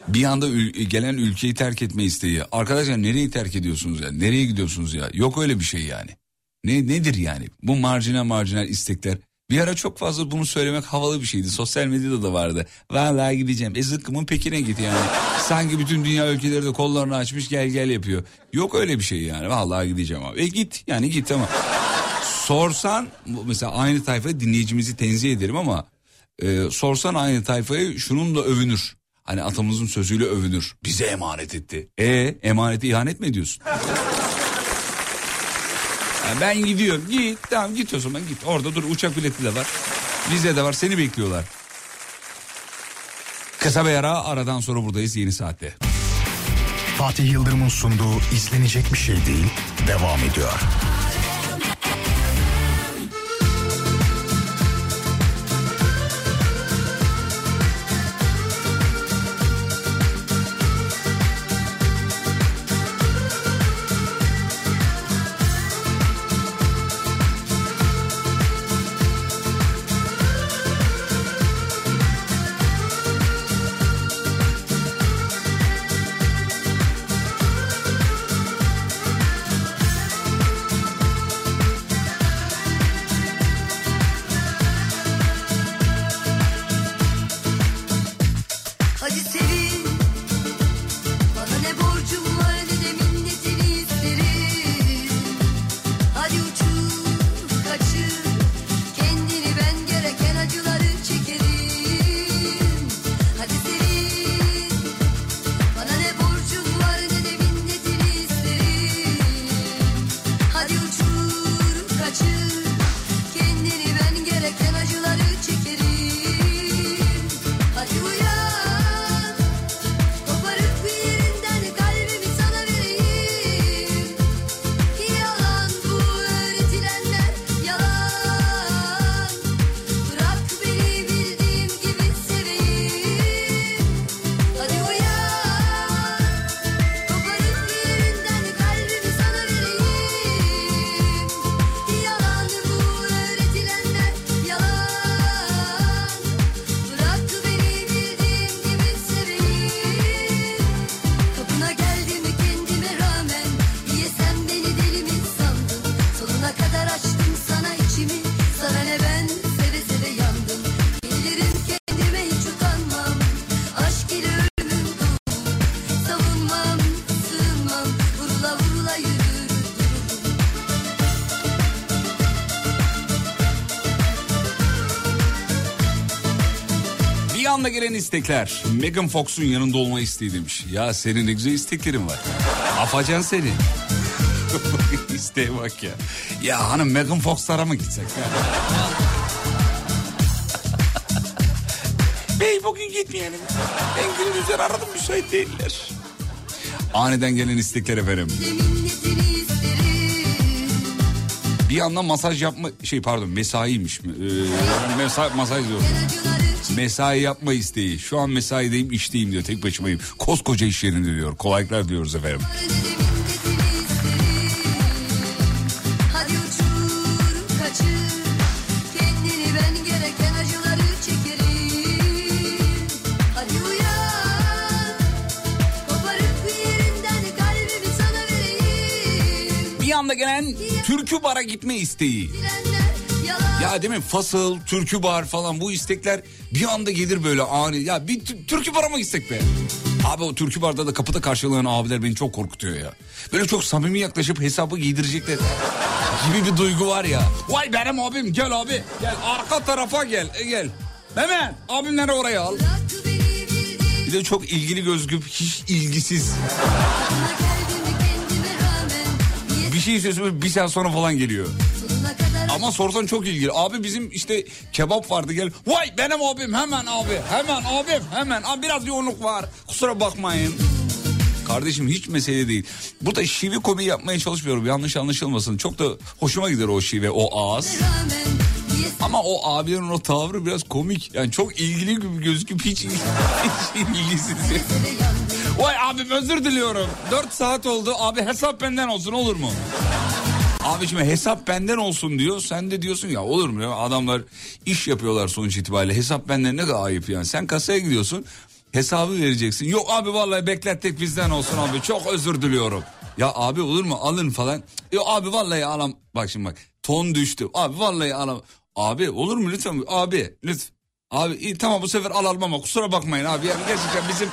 Bir anda ül- gelen ülkeyi terk etme isteği. Arkadaşlar nereyi terk ediyorsunuz ya? Nereye gidiyorsunuz ya? Yok öyle bir şey yani. Ne nedir yani? Bu marjinal marjinal istekler. Bir ara çok fazla bunu söylemek havalı bir şeydi. Sosyal medyada da vardı. Vallahi gideceğim. E zıkkımın Pekin'e git yani. Sanki bütün dünya ülkeleri de kollarını açmış gel gel yapıyor. Yok öyle bir şey yani. Vallahi gideceğim abi. E git yani git ama. Sorsan mesela aynı tayfa dinleyicimizi tenzih ederim ama e, sorsan aynı tayfayı şununla övünür. Hani atamızın sözüyle övünür. Bize emanet etti. E emaneti ihanet mi ediyorsun? Ya ben gidiyorum. Git tamam git o zaman git. Orada dur uçak bileti de var. Vize de var seni bekliyorlar. Kısa bir ara aradan sonra buradayız yeni saatte. Fatih Yıldırım'ın sunduğu izlenecek bir şey değil devam ediyor. Anda gelen istekler. Megan Fox'un yanında olma isteği demiş. Ya senin ne güzel isteklerin var. Afacan seni. <laughs> İsteğe bak ya. Ya hanım Megan Fox'lara mı gitsek? <laughs> Bey bugün gitmeyelim. Ben gündüzler aradım müsait değiller. Aniden gelen istekler efendim. Bir yandan masaj yapma şey pardon mesaiymiş mi? Ee, mesa, masaj diyor. Mesai yapma isteği. Şu an mesaideyim işteyim diyor tek başımayım. Koskoca iş yerinde diyor. Kolaylıklar diyoruz efendim. Hadi uçur kaçır Kendini ben gereken acıları çekerim Hadi uyan Koparıp yerinden kalbimi sana vereyim Bir anda gelen türkü bara gitme isteği. Yalan Ya değil mi? Fasıl, türkü bar falan bu istekler bir anda gelir böyle ani. Ya bir tü- türkü bara mı gitsek be? Abi o türkü barda da kapıda karşılayan abiler beni çok korkutuyor ya. Böyle çok samimi yaklaşıp hesabı giydirecekler gibi bir duygu var ya. Vay benim abim gel abi gel arka tarafa gel e, gel. Hemen abimleri oraya al. Bir de çok ilgili gözgüp hiç ilgisiz. Bir şey istiyorsun bir saat sonra falan geliyor. Ama sorsan çok ilgili. Abi bizim işte kebap vardı gel. Vay benim abim hemen abi. Hemen abim hemen. Abi biraz yoğunluk var. Kusura bakmayın. Kardeşim hiç mesele değil. Burada şive komi yapmaya çalışmıyorum. Yanlış anlaşılmasın. Çok da hoşuma gider o şive, o ağız. Ama o abilerin o tavrı biraz komik. Yani çok ilgili gibi gözüküp hiç, hiç ilgisiz. Vay abim özür diliyorum. 4 saat oldu. Abi hesap benden olsun olur mu? Abiciğim hesap benden olsun diyor. Sen de diyorsun ya olur mu? Adamlar iş yapıyorlar sonuç itibariyle. Hesap benden ne kadar ayıp yani. Sen kasaya gidiyorsun. Hesabı vereceksin. Yok abi vallahi beklettik bizden olsun abi. Çok özür diliyorum. Ya abi olur mu alın falan. Yok abi vallahi alam. Bak şimdi bak ton düştü. Abi vallahi alam. Abi olur mu lütfen? Abi lütfen. Abi iyi tamam bu sefer alalım ama kusura bakmayın abi. Yani gerçekten bizim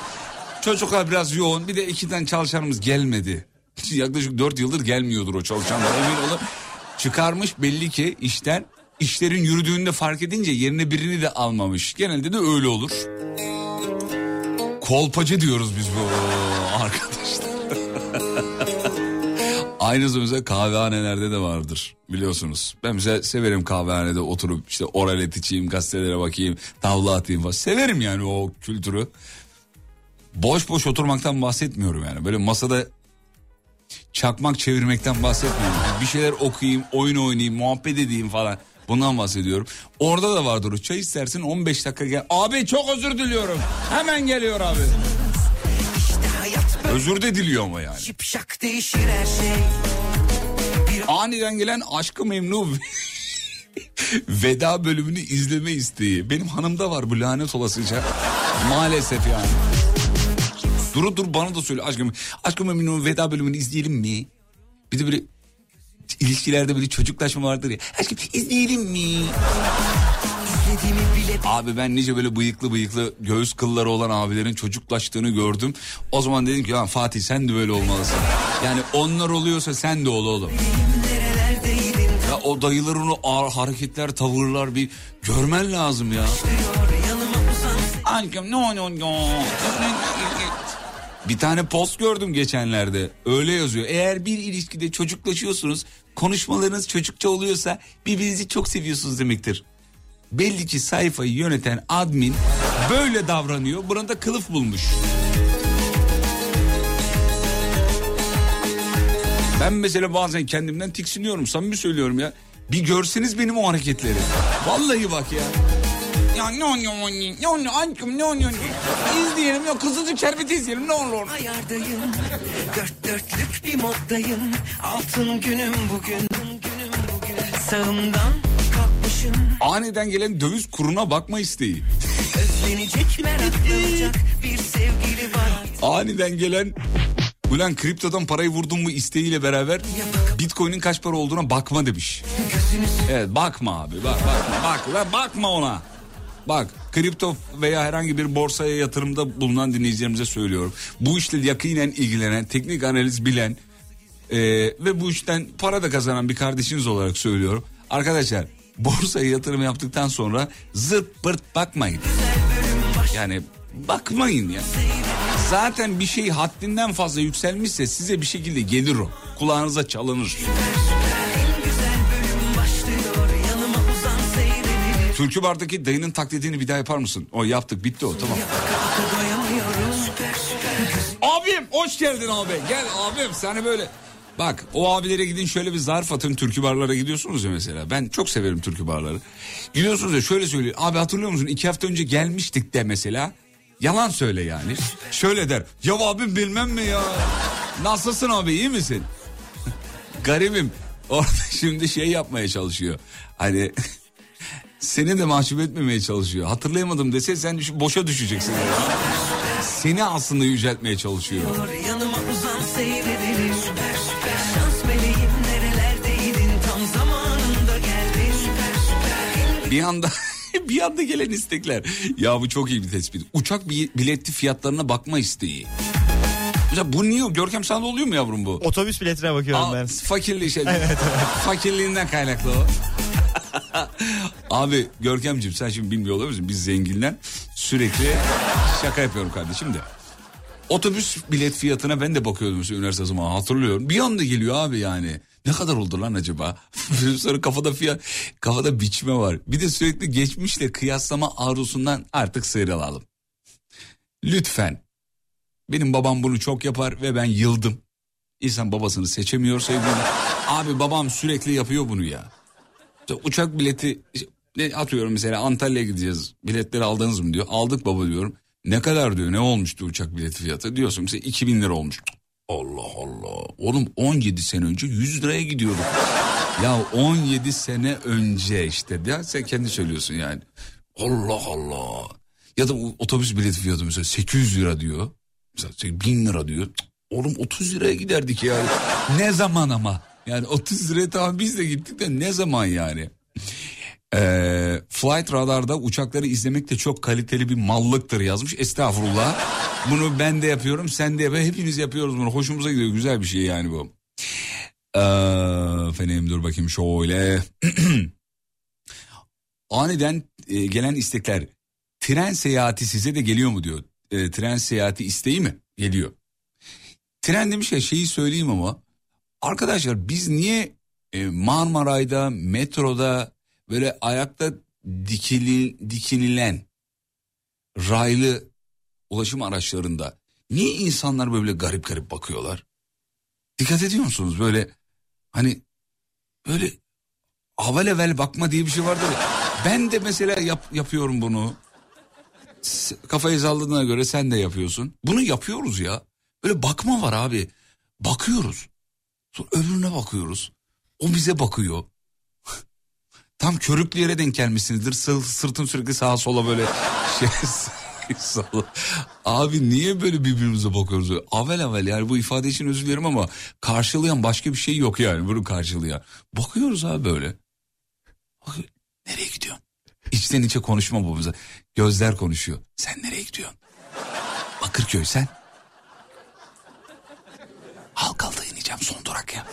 çocuklar biraz yoğun. Bir de iki tane çalışanımız gelmedi. <laughs> Yaklaşık dört yıldır gelmiyordur o çalışanlar emin olun. Çıkarmış belli ki işten işlerin yürüdüğünü de fark edince yerine birini de almamış. Genelde de öyle olur. Kolpacı diyoruz biz bu <laughs> arkadaşlar. <laughs> Aynısı mesela kahvehanelerde de vardır biliyorsunuz. Ben mesela severim kahvehanede oturup işte oralet içeyim, gazetelere bakayım, tavla atayım falan. Severim yani o kültürü. Boş boş oturmaktan bahsetmiyorum yani. Böyle masada çakmak çevirmekten bahsetmiyorum. Yani bir şeyler okuyayım, oyun oynayayım, muhabbet edeyim falan. Bundan bahsediyorum. Orada da vardır o. Çay istersin 15 dakika gel. Abi çok özür diliyorum. Hemen geliyor abi. Özür de diliyor ama yani. Şipşak değişir her şey. Aniden gelen aşkı memnun <laughs> veda bölümünü izleme isteği. Benim hanımda var bu lanet olasıca. Maalesef yani. Dur dur bana da söyle aşkım. Aşkım memnun veda bölümünü izleyelim mi? Bir de böyle ilişkilerde böyle çocuklaşma vardır ya. Aşkım izleyelim mi? Abi ben nice böyle bıyıklı bıyıklı göğüs kılları olan abilerin çocuklaştığını gördüm. O zaman dedim ki ya Fatih sen de böyle olmalısın. Yani onlar oluyorsa sen de ol oğlum. Ya o dayıların o hareketler, tavırlar bir görmen lazım ya. Aşkım no no. Bir tane post gördüm geçenlerde. Öyle yazıyor. Eğer bir ilişkide çocuklaşıyorsunuz, konuşmalarınız çocukça oluyorsa birbirinizi çok seviyorsunuz demektir. Belli ki sayfayı yöneten admin böyle davranıyor. Buna da kılıf bulmuş. Ben mesela bazen kendimden tiksiniyorum. Samimi söylüyorum ya. Bir görseniz benim o hareketleri. Vallahi bak ya. Ya ne no no no aşkım no no no. İzleyelim ya kızılcık şerbeti izleyelim ne olur. Ayardayım, dört dörtlük bir moddayım. Altın günüm bugün, günüm bugün. Sağımdan kalkmışım, Aniden gelen döviz kuruna bakma isteği. özlenecek meraklanacak bir sevgili var. Aniden gelen Ulan kriptodan parayı vurdun mu isteğiyle beraber Bitcoin'in kaç para olduğuna bakma demiş. Evet bakma abi bak bakma bak lan bakma ona. Bak kripto veya herhangi bir borsaya yatırımda bulunan dinleyicilerimize söylüyorum. Bu işle yakinen ilgilenen, teknik analiz bilen e, ve bu işten para da kazanan bir kardeşiniz olarak söylüyorum. Arkadaşlar borsaya yatırım yaptıktan sonra zırt pırt bakmayın. Yani bakmayın ya. Zaten bir şey haddinden fazla yükselmişse size bir şekilde gelir o. Kulağınıza çalınır. Türkü bardaki dayının taklidini bir daha yapar mısın? O yaptık bitti o tamam. Abim hoş geldin abi. Gel abim seni böyle. Bak o abilere gidin şöyle bir zarf atın türkü barlara gidiyorsunuz ya mesela. Ben çok severim türkü barları. Gidiyorsunuz ya şöyle söylüyor. Abi hatırlıyor musun iki hafta önce gelmiştik de mesela. Yalan söyle yani. Şöyle der. Ya abim bilmem mi ya. Nasılsın abi iyi misin? <laughs> Garibim. Orada <laughs> şimdi şey yapmaya çalışıyor. Hani seni de mahcup etmemeye çalışıyor. Hatırlayamadım dese sen düş- boşa düşeceksin. Seni aslında yüceltmeye çalışıyor. Yanıma uzan seyredelim Süper süper Şans meleğim nerelerdeydin Tam zamanında geldin Süper süper Bir anda <laughs> bir anda gelen istekler. Ya bu çok iyi bir tespit. Uçak bi- bileti fiyatlarına bakma isteği. Mesela bu niye? Görkem sana da oluyor mu yavrum bu? Otobüs biletine bakıyorum ben. Fakirliği şey. <laughs> Fakirliğinden kaynaklı o. <laughs> Abi Görkemciğim sen şimdi bilmiyor olabilirsin. Biz zenginler sürekli şaka yapıyorum kardeşim de. Otobüs bilet fiyatına ben de bakıyordum üniversite zamanı hatırlıyorum. Bir anda geliyor abi yani. Ne kadar oldu lan acaba? <laughs> Sonra kafada fiyat, kafada biçme var. Bir de sürekli geçmişle kıyaslama arzusundan artık sıyrılalım. Lütfen. Benim babam bunu çok yapar ve ben yıldım. İnsan babasını seçemiyor sevgilim. Abi babam sürekli yapıyor bunu ya. Uçak bileti atıyorum mesela Antalya'ya gideceğiz. Biletleri aldınız mı diyor. Aldık baba diyorum. Ne kadar diyor ne olmuştu uçak bileti fiyatı? Diyorsun mesela 2000 lira olmuş. Allah Allah. Oğlum 17 sene önce 100 liraya gidiyorduk. ya 17 sene önce işte. Ya sen kendi söylüyorsun yani. Allah Allah. Ya da otobüs bileti fiyatı mesela 800 lira diyor. Mesela 1000 lira diyor. Oğlum 30 liraya giderdik yani. ne zaman ama? Yani 30 liraya tamam biz de gittik de ne zaman yani? Ee, Flight Radar'da uçakları izlemek de çok kaliteli bir mallıktır yazmış. Estağfurullah. Bunu ben de yapıyorum, sen de yap. Hepimiz yapıyoruz bunu. Hoşumuza gidiyor. Güzel bir şey yani bu. Ee, efendim dur bakayım şöyle. <clears throat> Aniden e, gelen istekler. Tren seyahati size de geliyor mu diyor. E, tren seyahati isteği mi? Geliyor. Tren demiş ya şeyi söyleyeyim ama. Arkadaşlar biz niye e, Marmaray'da, metroda böyle ayakta dikili, dikinilen raylı ulaşım araçlarında niye insanlar böyle garip garip bakıyorlar? Dikkat ediyor musunuz böyle hani böyle avel evvel bakma diye bir şey vardır. Ben de mesela yap, yapıyorum bunu. Kafayı salladığına göre sen de yapıyorsun. Bunu yapıyoruz ya. Böyle bakma var abi. Bakıyoruz. Sonra öbürüne bakıyoruz. O bize bakıyor. <laughs> Tam körüklü yere denk gelmişsinizdir. Sı- sırtın sürekli sağa sola böyle <laughs> şey. Abi niye böyle birbirimize bakıyoruz? Avel avel yani bu ifade için özür dilerim ama karşılayan başka bir şey yok yani bunu karşılayan. Bakıyoruz abi böyle. Bak- nereye gidiyorsun? İçten içe konuşma bu bize. Gözler konuşuyor. Sen nereye gidiyorsun? Bakırköy sen. Halkalı'da ineceğim son durak ya.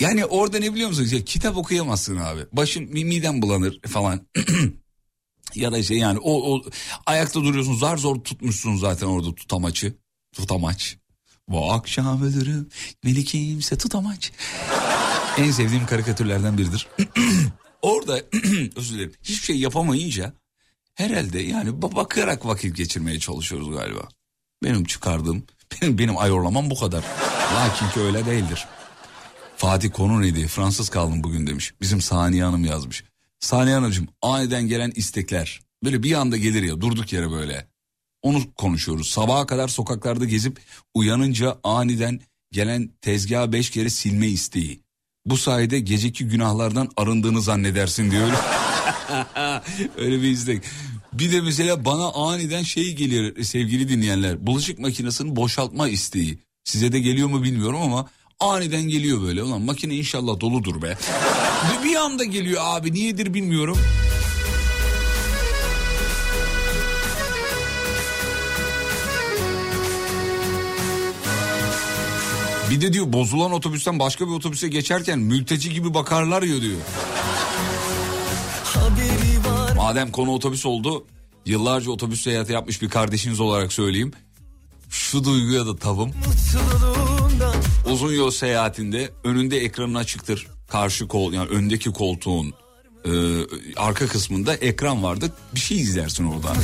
Yani orada ne biliyor musun? Ya, kitap okuyamazsın abi. Başın mi- miden bulanır falan. <clears throat> ya da şey yani o, o ayakta duruyorsun zar zor tutmuşsun zaten orada tutamaçı. Tutamaç. Bu akşam ölürüm beni kimse tutamaç. en sevdiğim karikatürlerden biridir. <clears throat> orada <clears throat> özür dilerim hiçbir şey yapamayınca herhalde yani ba- bakarak vakit geçirmeye çalışıyoruz galiba. Benim çıkardığım <laughs> benim, ayorlamam bu kadar. Lakin ki öyle değildir. Fatih konu neydi? Fransız kaldım bugün demiş. Bizim Saniye Hanım yazmış. Saniye Hanımcığım aniden gelen istekler. Böyle bir anda gelir ya durduk yere böyle. Onu konuşuyoruz. Sabaha kadar sokaklarda gezip uyanınca aniden gelen tezgaha beş kere silme isteği. Bu sayede geceki günahlardan arındığını zannedersin diyor. <laughs> Öyle bir istek. Bir de mesela bana aniden şey geliyor sevgili dinleyenler. Bulaşık makinesini boşaltma isteği. Size de geliyor mu bilmiyorum ama aniden geliyor böyle. Ulan makine inşallah doludur be. bir anda geliyor abi niyedir bilmiyorum. Bir de diyor bozulan otobüsten başka bir otobüse geçerken mülteci gibi bakarlar ya diyor. Madem konu otobüs oldu yıllarca otobüs seyahati yapmış bir kardeşiniz olarak söyleyeyim. Şu duyguya da tavım. uzun yol seyahatinde önünde ekranın açıktır. Karşı kol yani öndeki koltuğun e, arka kısmında ekran vardı. Bir şey izlersin oradan.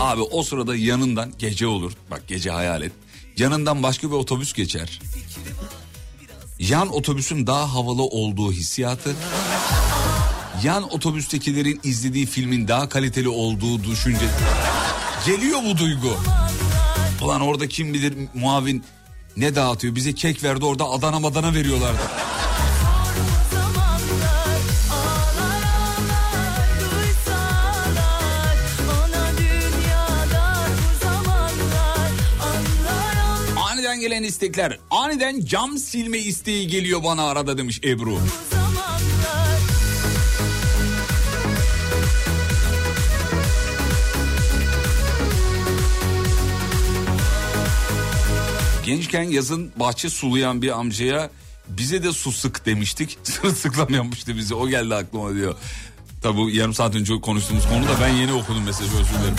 Abi o sırada yanından gece olur. Bak gece hayal et. Yanından başka bir otobüs geçer. Yan otobüsün daha havalı olduğu hissiyatı. Yan otobüstekilerin izlediği filmin daha kaliteli olduğu düşünce. Geliyor bu duygu. Ulan orada kim bilir muavin ne dağıtıyor. Bize kek verdi orada Adana madana veriyorlardı. Aniden gelen istekler. Aniden cam silme isteği geliyor bana arada demiş Ebru. Gençken yazın bahçe sulayan bir amcaya bize de su sık demiştik. <laughs> Sırılsıklam yapmıştı bizi o geldi aklıma diyor. Tabi yarım saat önce konuştuğumuz konu da ben yeni okudum mesajı özür dilerim.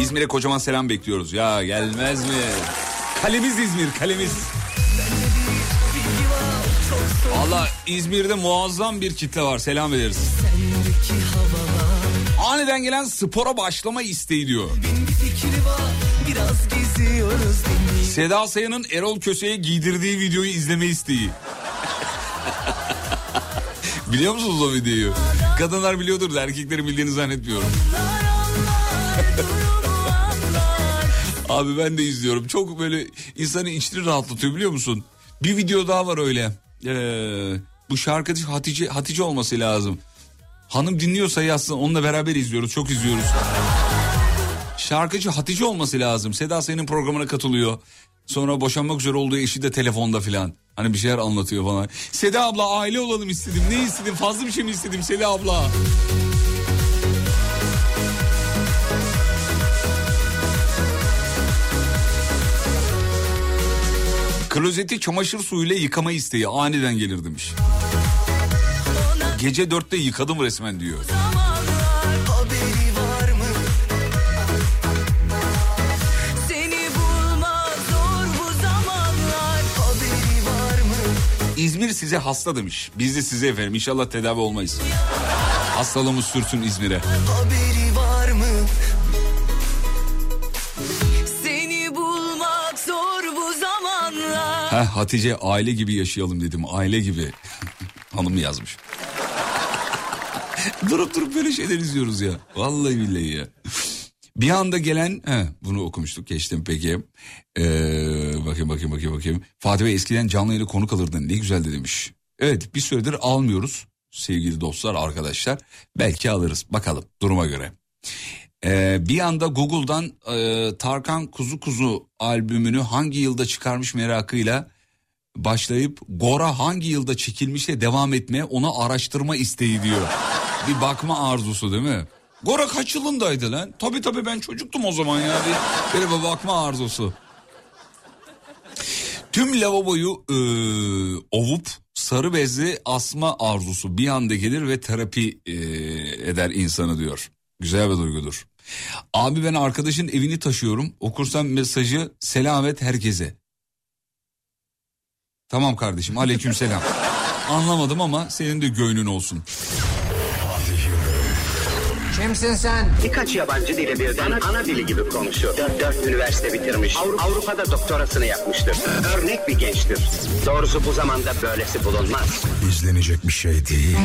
İzmir'e kocaman selam bekliyoruz. Ya gelmez mi? Kalemiz İzmir, kalemiz. Valla İzmir'de muazzam bir kitle var. Selam ederiz. Aniden gelen spora başlama isteği diyor. Seda Sayan'ın Erol Köse'ye giydirdiği videoyu izleme isteği. <laughs> Biliyor musunuz o videoyu? Kadınlar biliyordur da erkeklerin bildiğini zannetmiyorum. <laughs> Abi ben de izliyorum. Çok böyle insanın içini rahatlatıyor biliyor musun? Bir video daha var öyle. Ee, bu şarkıcı Hatice Hatice olması lazım. Hanım dinliyorsa yazsın onunla beraber izliyoruz. Çok izliyoruz. Şarkıcı Hatice olması lazım. Seda senin programına katılıyor. Sonra boşanmak üzere olduğu eşi de telefonda filan. Hani bir şeyler anlatıyor falan. Seda abla aile olalım istedim. Ne istedim? Fazla bir şey mi istedim Seda abla? Klozeti çamaşır suyuyla yıkama isteği aniden gelir demiş. Gece dörtte yıkadım resmen diyor. İzmir size hasta demiş. Biz de size efendim inşallah tedavi olmayız. Hastalığımız sürsün İzmir'e. Haberi var mı? Seni bulmak zor bu zamanlar. Heh, Hatice aile gibi yaşayalım dedim. Aile gibi. <laughs> Hanım yazmış. <laughs> durup durup böyle şeyler izliyoruz ya. Vallahi billahi ya. Bir anda gelen, he, bunu okumuştuk geçtim peki. Ee, bakayım bakayım bakayım bakayım. Fatih eskiden canlı yayına konuk alırdın ne güzel de demiş. Evet bir süredir almıyoruz sevgili dostlar arkadaşlar. Belki alırız bakalım duruma göre. Ee, bir anda Google'dan e, Tarkan Kuzu Kuzu albümünü hangi yılda çıkarmış merakıyla başlayıp Gora hangi yılda çekilmişe devam etmeye onu araştırma isteği diyor. Bir bakma arzusu değil mi? Gora kaç yılındaydı lan? Tabii tabii ben çocuktum o zaman ya. Bir, bir bakma arzusu. Tüm lavaboyu e, ovup sarı bezle asma arzusu bir anda gelir ve terapi e, eder insanı diyor. Güzel bir duygudur. Abi ben arkadaşın evini taşıyorum. Okursam mesajı selamet herkese. Tamam kardeşim aleyküm selam. <laughs> Anlamadım ama senin de göğnün olsun. Kimsin sen? Birkaç yabancı dili birden ana, dili gibi konuşuyor. Dört, dört üniversite bitirmiş. Avru- Avrupa'da doktorasını yapmıştır. Örnek bir gençtir. Doğrusu bu zamanda böylesi bulunmaz. İzlenecek bir şey değil.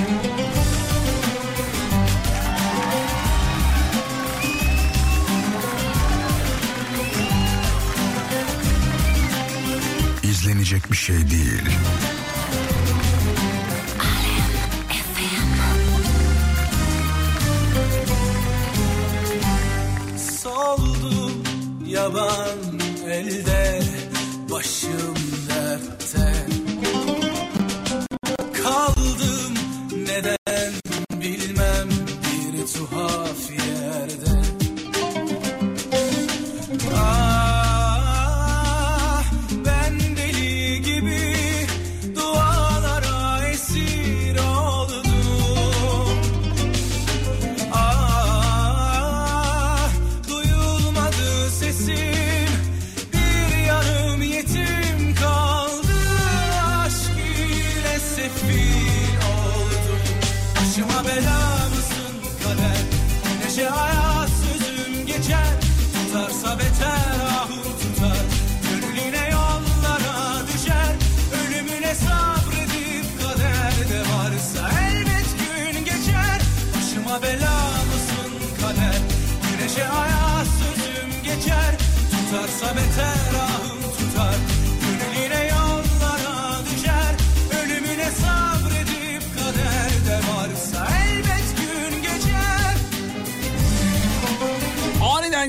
İzlenecek bir şey değil. Soldum yaban elde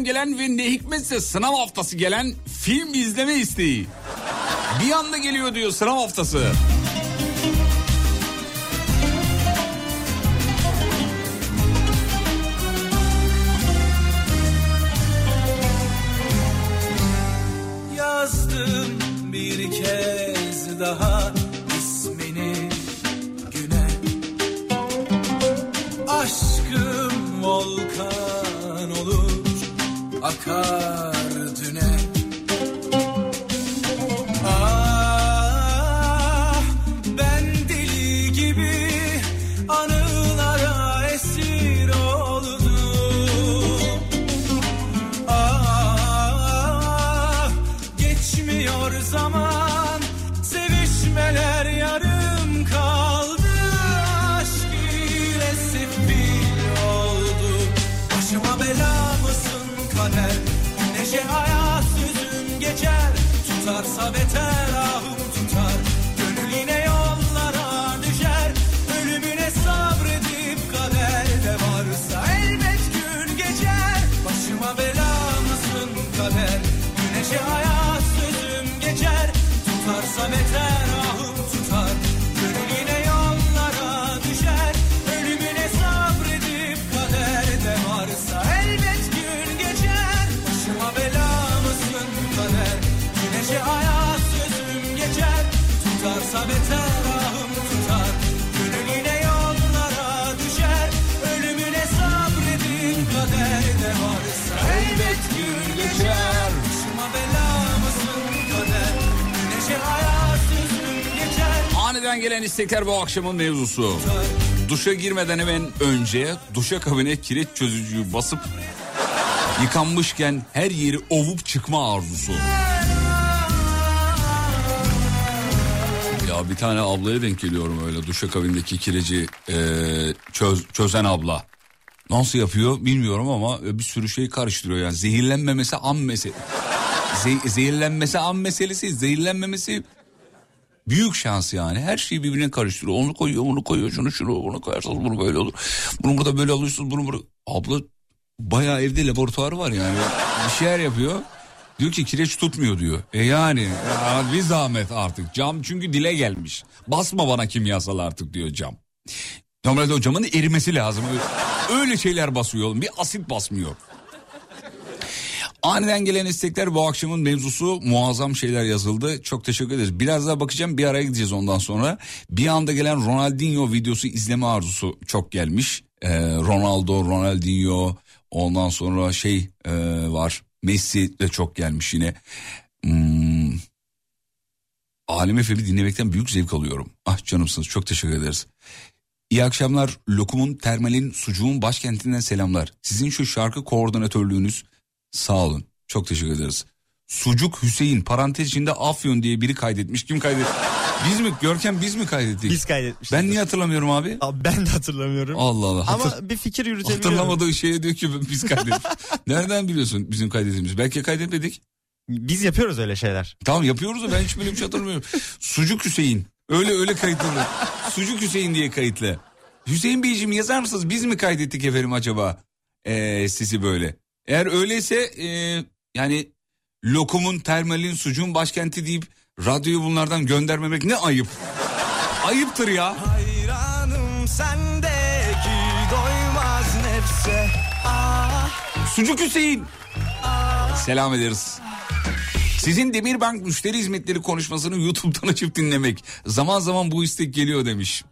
Gelen ve ne hikmetse sınav haftası gelen film izleme isteği. Bir anda geliyor diyor sınav haftası. Başıma bela mısın kader? Güneşe hayat sözüm geçer. Tutarsa beter Aniden gelen istekler bu akşamın mevzusu. Duşa girmeden hemen önce duşa kabine kireç çözücüyü basıp yıkanmışken her yeri ovup çıkma arzusu. Ya bir tane ablaya denk geliyorum öyle duşa kabindeki kireci e, çöz, çözen abla. Nasıl yapıyor bilmiyorum ama bir sürü şey karıştırıyor yani zehirlenmemesi an meselesi. Ze- zehirlenmesi an meselesi zehirlenmemesi Büyük şans yani. Her şeyi birbirine karıştırıyor. Onu koyuyor, bunu koyuyor, şunu şunu, bunu koyarsanız bunu böyle olur. Bunu burada böyle alıyorsunuz, bunu burada... Abla bayağı evde laboratuvarı var yani. Bir şeyler yapıyor. Diyor ki kireç tutmuyor diyor. E yani ya bir zahmet artık. Cam çünkü dile gelmiş. Basma bana kimyasal artık diyor cam. Normalde o camın erimesi lazım. Öyle, şeyler basıyor oğlum. Bir asit basmıyor. Aniden gelen istekler bu akşamın mevzusu muazzam şeyler yazıldı. Çok teşekkür ederiz. Biraz daha bakacağım bir araya gideceğiz ondan sonra. Bir anda gelen Ronaldinho videosu izleme arzusu çok gelmiş. Ee, Ronaldo, Ronaldinho ondan sonra şey e, var. Messi de çok gelmiş yine. Hmm. Alem FM'i dinlemekten büyük zevk alıyorum. Ah canımsınız çok teşekkür ederiz. İyi akşamlar. Lokum'un, termalin, sucuğun başkentinden selamlar. Sizin şu şarkı koordinatörlüğünüz Sağ olun. Çok teşekkür ederiz. Sucuk Hüseyin parantez içinde Afyon diye biri kaydetmiş. Kim kaydetmiş? Biz mi? Görkem biz mi kaydettik? Biz kaydetmişiz. Ben niye hatırlamıyorum abi? Abi ben de hatırlamıyorum. Allah Allah. Ama Hatır- bir fikir yürütebiliyorum. Hatırlamadığı şeye diyor ki biz kaydettik. <laughs> Nereden biliyorsun bizim kaydettiğimizi? Belki kaydetmedik. Biz yapıyoruz öyle şeyler. Tamam yapıyoruz da ben hiç böyle bir şey hatırlamıyorum. Sucuk Hüseyin. Öyle öyle kayıtlı. Sucuk Hüseyin diye kayıtlı. Hüseyin Beyciğim yazar mısınız? Biz mi kaydettik efendim acaba? Ee, sizi böyle. Eğer öyleyse e, yani lokumun, termalin, sucuğun başkenti deyip radyoyu bunlardan göndermemek ne ayıp. Ayıptır ya. Hayranım sendeki doymaz nefse Ah Sucuk Hüseyin. Selam ederiz. Sizin Demirbank müşteri hizmetleri konuşmasını YouTube'dan açıp dinlemek. Zaman zaman bu istek geliyor demiş.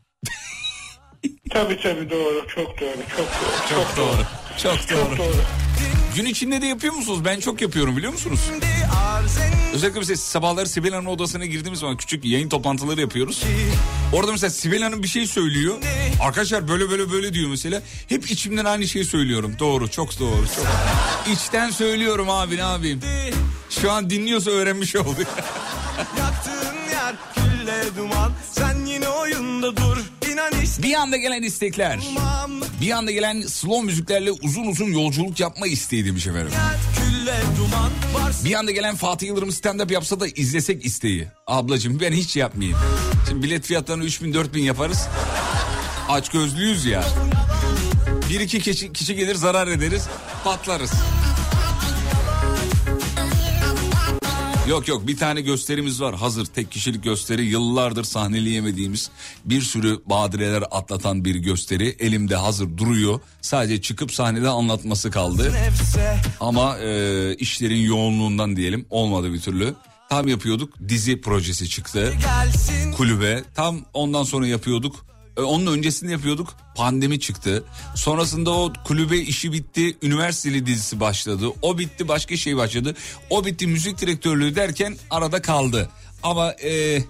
Tabii tabii doğru. Çok doğru. Çok doğru. Çok doğru. Çok doğru. Çok doğru. Gün içinde de yapıyor musunuz? Ben çok yapıyorum biliyor musunuz? Özellikle mesela sabahları Sibel Hanım'ın odasına girdiğimiz zaman küçük yayın toplantıları yapıyoruz. Orada mesela Sibel Hanım bir şey söylüyor. Arkadaşlar böyle böyle böyle diyor mesela. Hep içimden aynı şeyi söylüyorum. Doğru çok doğru. Çok. İçten söylüyorum abi ne yapayım. Şu an dinliyorsa öğrenmiş oldu. <laughs> Bir anda gelen istekler. Bir anda gelen slow müziklerle uzun uzun yolculuk yapma isteği demiş efendim. Bir anda gelen Fatih Yıldırım stand-up yapsa da izlesek isteği. Ablacığım ben hiç yapmayayım. Şimdi bilet fiyatlarını 3000 4000 yaparız. Aç gözlüyüz ya. Bir iki kişi, kişi gelir zarar ederiz patlarız. Yok yok. Bir tane gösterimiz var. Hazır. Tek kişilik gösteri. Yıllardır sahneleyemediğimiz bir sürü badireler atlatan bir gösteri. Elimde hazır duruyor. Sadece çıkıp sahnede anlatması kaldı. Ama e, işlerin yoğunluğundan diyelim. Olmadı bir türlü. Tam yapıyorduk. Dizi projesi çıktı. Kulübe. Tam ondan sonra yapıyorduk onun öncesinde yapıyorduk pandemi çıktı. Sonrasında o kulübe işi bitti. Üniversiteli dizisi başladı. O bitti başka şey başladı. O bitti müzik direktörlüğü derken arada kaldı. Ama e,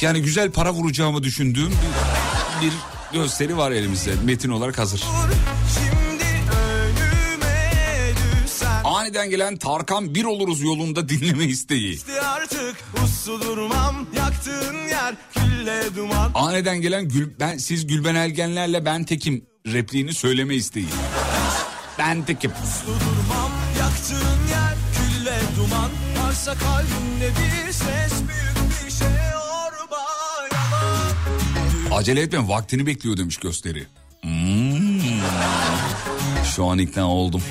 yani güzel para vuracağımı düşündüğüm bir, bir gösteri var elimizde. Metin olarak hazır. Aniden gelen Tarkan bir oluruz yolunda dinleme isteği. İşte artık uslu durmam yaktığın yer külle duman Aniden gelen Gül, ben, siz Gülben Ergenlerle ben tekim repliğini söyleme isteği. Ben tekim. Uslu durmam yaktığın yer külle duman Varsa kalbinde bir ses büyük bir şey orba yalan Acele etme vaktini bekliyor demiş gösteri. Hmm. Şu an ikna oldum.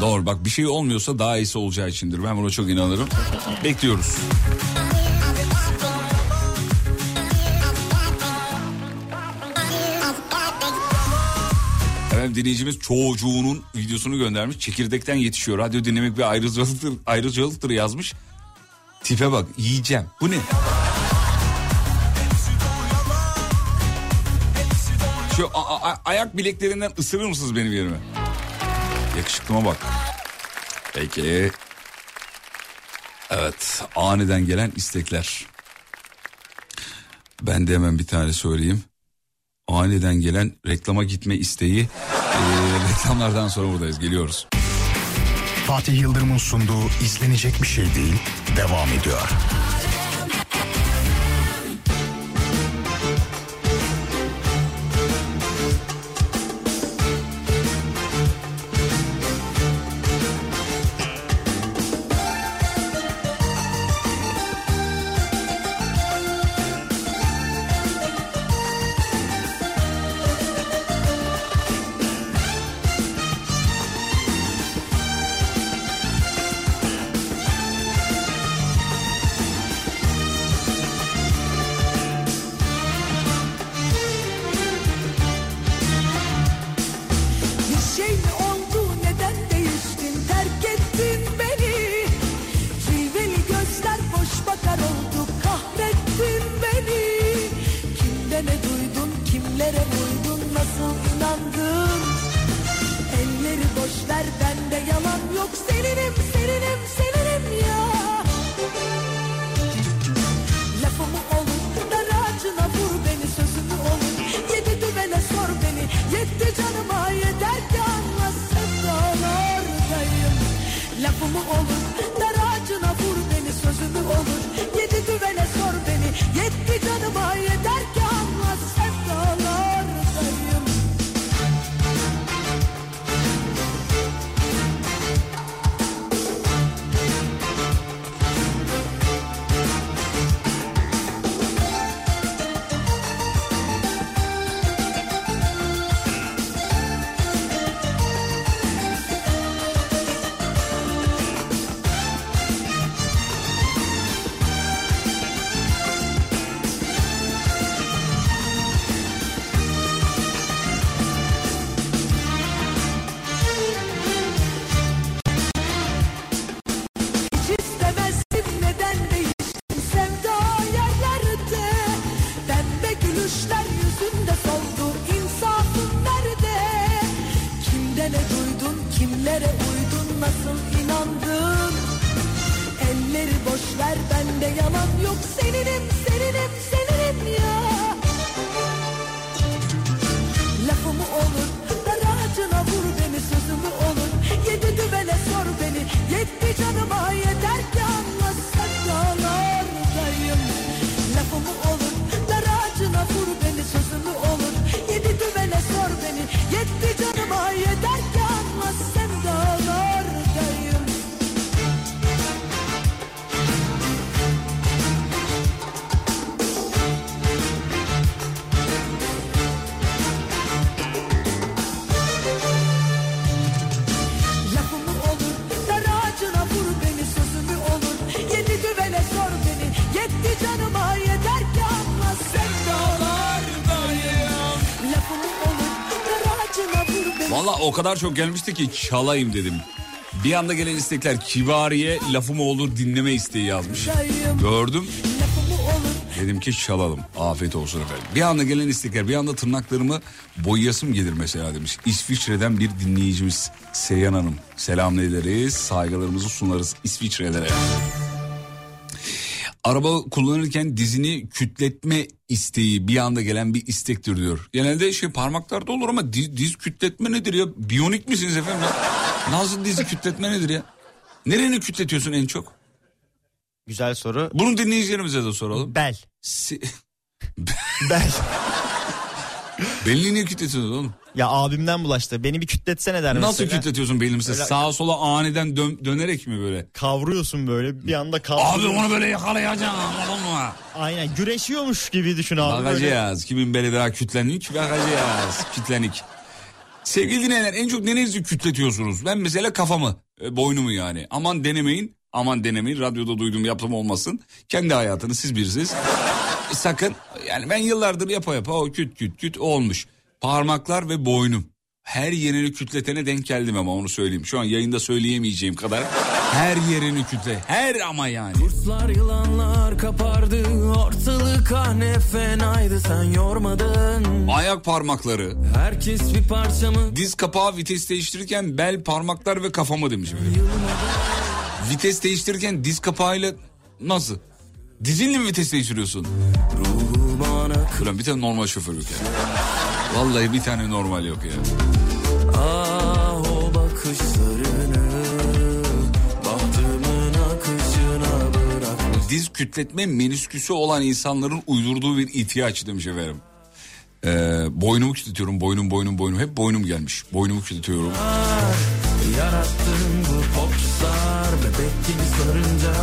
<laughs> Doğru bak bir şey olmuyorsa daha iyisi olacağı içindir. Ben buna çok inanırım. Bekliyoruz. Efendim dinleyicimiz çocuğunun videosunu göndermiş. Çekirdekten yetişiyor. Radyo dinlemek bir ayrıcalıktır, ayrıcalıktır yazmış. Tipe bak yiyeceğim. Bu ne? Şu ayak bileklerinden ısırır mısınız benim yerime? Yakışıklıma bak. Peki. Evet aniden gelen istekler. Ben de hemen bir tane söyleyeyim. Aniden gelen reklama gitme isteği. Ee, reklamlardan sonra buradayız geliyoruz. Fatih Yıldırım'ın sunduğu izlenecek bir şey değil devam ediyor. O kadar çok gelmişti ki çalayım dedim. Bir anda gelen istekler kibariye lafımı olur dinleme isteği yazmış. Gördüm. Dedim ki çalalım. Afiyet olsun efendim. Bir anda gelen istekler bir anda tırnaklarımı boyayasım gelir mesela demiş. İsviçre'den bir dinleyicimiz Seyhan Hanım. Selam ederiz. Saygılarımızı sunarız İsviçre'lere. Araba kullanırken dizini kütletme isteği bir anda gelen bir istektir diyor. Genelde şey parmaklarda olur ama diz, diz kütletme nedir ya? Biyonik misiniz efendim? Nasıl dizi kütletme nedir ya? Nereni kütletiyorsun en çok? Güzel soru. Bunu dinleyicilerimize de soralım. Bel. Si- Bel. <laughs> Belini niye kütletiyorsun oğlum? Ya abimden bulaştı. Beni bir kütletsene der Nasıl mesela. kütletiyorsun belini mesela? Böyle- Sağa sola aniden dön- dönerek mi böyle? Kavruyorsun böyle bir anda Abi kavruyorsun. onu böyle yakalayacağım anladın mı? Aynen güreşiyormuş gibi düşün abi. böyle. Bakacağız. Kimin beli daha kütlenik bakacağız. kütlenik. Sevgili dinleyenler en çok nerenizi kütletiyorsunuz? Ben mesela kafamı, e, boynumu yani. Aman denemeyin, aman denemeyin. Radyoda duyduğum yaptım olmasın. Kendi hayatını siz bilirsiniz. Sakın yani ben yıllardır yapa yapa o küt küt küt olmuş. Parmaklar ve boynum. Her yerini kütletene denk geldim ama onu söyleyeyim. Şu an yayında söyleyemeyeceğim kadar. Her yerini kütle. Her ama yani. Kurtlar yılanlar kapardı ortalık ah ne fenaydı sen yormadın. Ayak parmakları. Herkes bir parçamı Diz kapağı vites değiştirirken bel, parmaklar ve kafamı demiş. Vites değiştirirken diz kapağıyla nasıl? Dizinle mi vites değiştiriyorsun? Ulan bir tane normal şoför yok ya. Vallahi bir tane normal yok ya. ah o bakışlarını bahtımın akışına bırakmış. Diz kütletme menüsküsü olan insanların uydurduğu bir ihtiyaç demiş efendim. Ee, boynumu kütletiyorum, boynum boynum boynum. Hep boynum gelmiş. Boynumu kütletiyorum. Yarattın bu popstar bebek gibi sarınca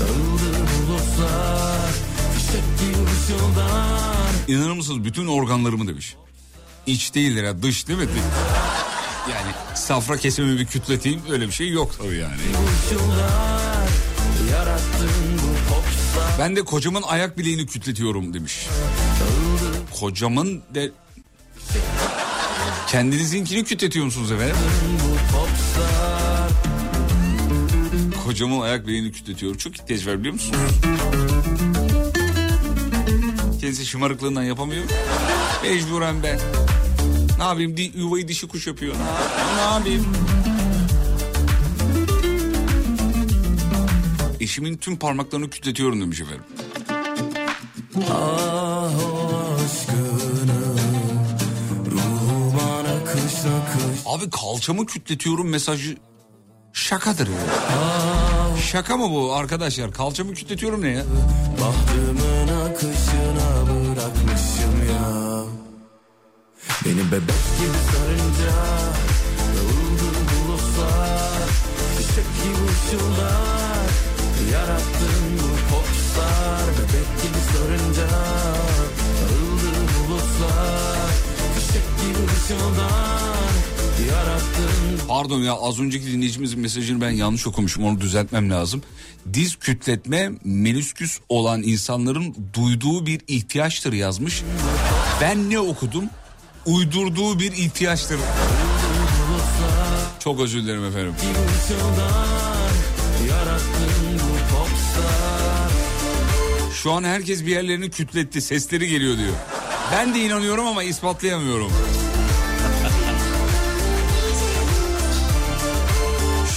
Dağıldı bulutlar fişek gibi ışıldar İnanır mısınız bütün organlarımı demiş. İç değildir ya dış değil mi? Yani safra kesimi bir kütleteyim öyle bir şey yok tabii yani. Ben de kocamın ayak bileğini kütletiyorum demiş. Kocamın de... Kendinizinkini kütletiyor musunuz efendim? Kocamın ayak bileğini kütletiyorum. Çok ihtiyaç var biliyor musunuz? Kendisi şımarıklığından yapamıyor. Mecburen ben. Ne yapayım? Di, yuvayı dişi kuş yapıyor. Ne, yapayım? Eşimin tüm parmaklarını kütletiyorum demiş efendim. Ah aşkını nakış nakış Abi kalçamı kütletiyorum mesajı şakadır ya. Şaka mı bu arkadaşlar? Kalçamı kütletiyorum ne ya? Bahtımın akışına bırakmışım ya. Beni bebek gibi sarınca Dağıldı bulutlar Fişek gibi ışıldar Yarattın bu popstar. Bebek gibi Pardon ya az önceki dinleyicimizin mesajını ben yanlış okumuşum onu düzeltmem lazım. Diz kütletme menüsküs olan insanların duyduğu bir ihtiyaçtır yazmış. Ben ne okudum? Uydurduğu bir ihtiyaçtır. Çok özür dilerim efendim. Şu an herkes bir yerlerini kütletti sesleri geliyor diyor. Ben de inanıyorum ama ispatlayamıyorum.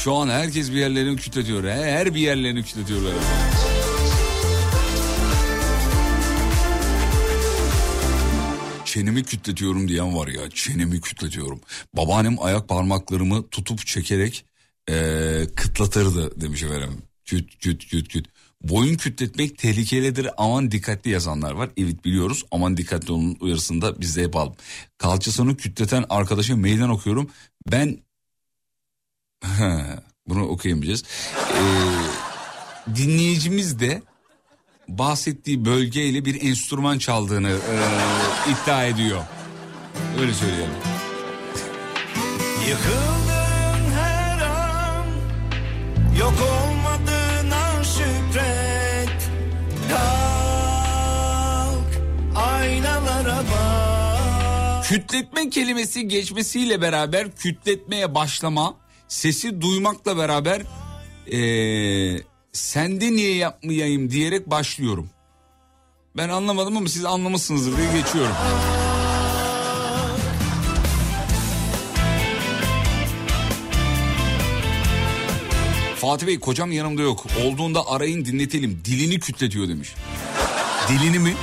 Şu an herkes bir yerlerini kütletiyor. He, Her bir yerlerini kütletiyorlar. Çenemi kütletiyorum diyen var ya. Çenemi kütletiyorum. Babaannem ayak parmaklarımı tutup çekerek eee kıtlatırdı demiş efendim. Küt küt küt küt. Boyun kütletmek tehlikelidir aman dikkatli yazanlar var. Evet biliyoruz aman dikkatli olun uyarısını da biz de yapalım. Kalçasını kütleten arkadaşa meydan okuyorum. Ben bunu okuyamayacağız. Ee, dinleyicimiz de bahsettiği bölgeyle bir enstrüman çaldığını e, iddia ediyor. Öyle söyleyelim. Yıkıldığın her an Yok olmadığına şükret Kalk aynalara bak Kütletme kelimesi geçmesiyle beraber kütletmeye başlama, sesi duymakla beraber ee, sende niye yapmayayım diyerek başlıyorum. Ben anlamadım ama siz anlamışsınızdır diye geçiyorum. Fatih Bey kocam yanımda yok. Olduğunda arayın dinletelim. Dilini kütletiyor demiş. Dilini mi?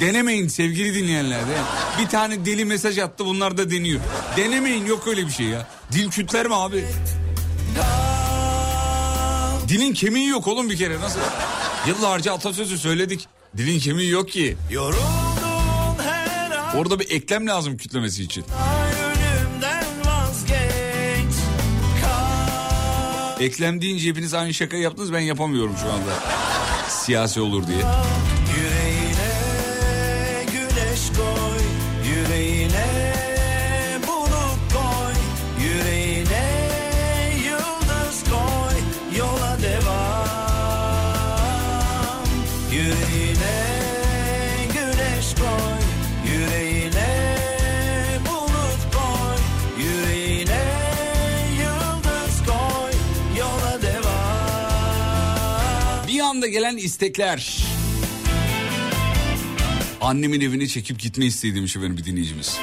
Denemeyin sevgili dinleyenler. de. Bir tane deli mesaj attı bunlar da deniyor. Denemeyin yok öyle bir şey ya. Dil kütler mi abi? Dilin kemiği yok oğlum bir kere nasıl? Yıllarca atasözü söyledik. Dilin kemiği yok ki. Orada bir eklem lazım kütlemesi için. Eklem deyince hepiniz aynı şaka yaptınız ben yapamıyorum şu anda. Siyasi olur diye. Anda gelen istekler. Annemin evine çekip gitme isteği demiş efendim bir dinleyicimiz.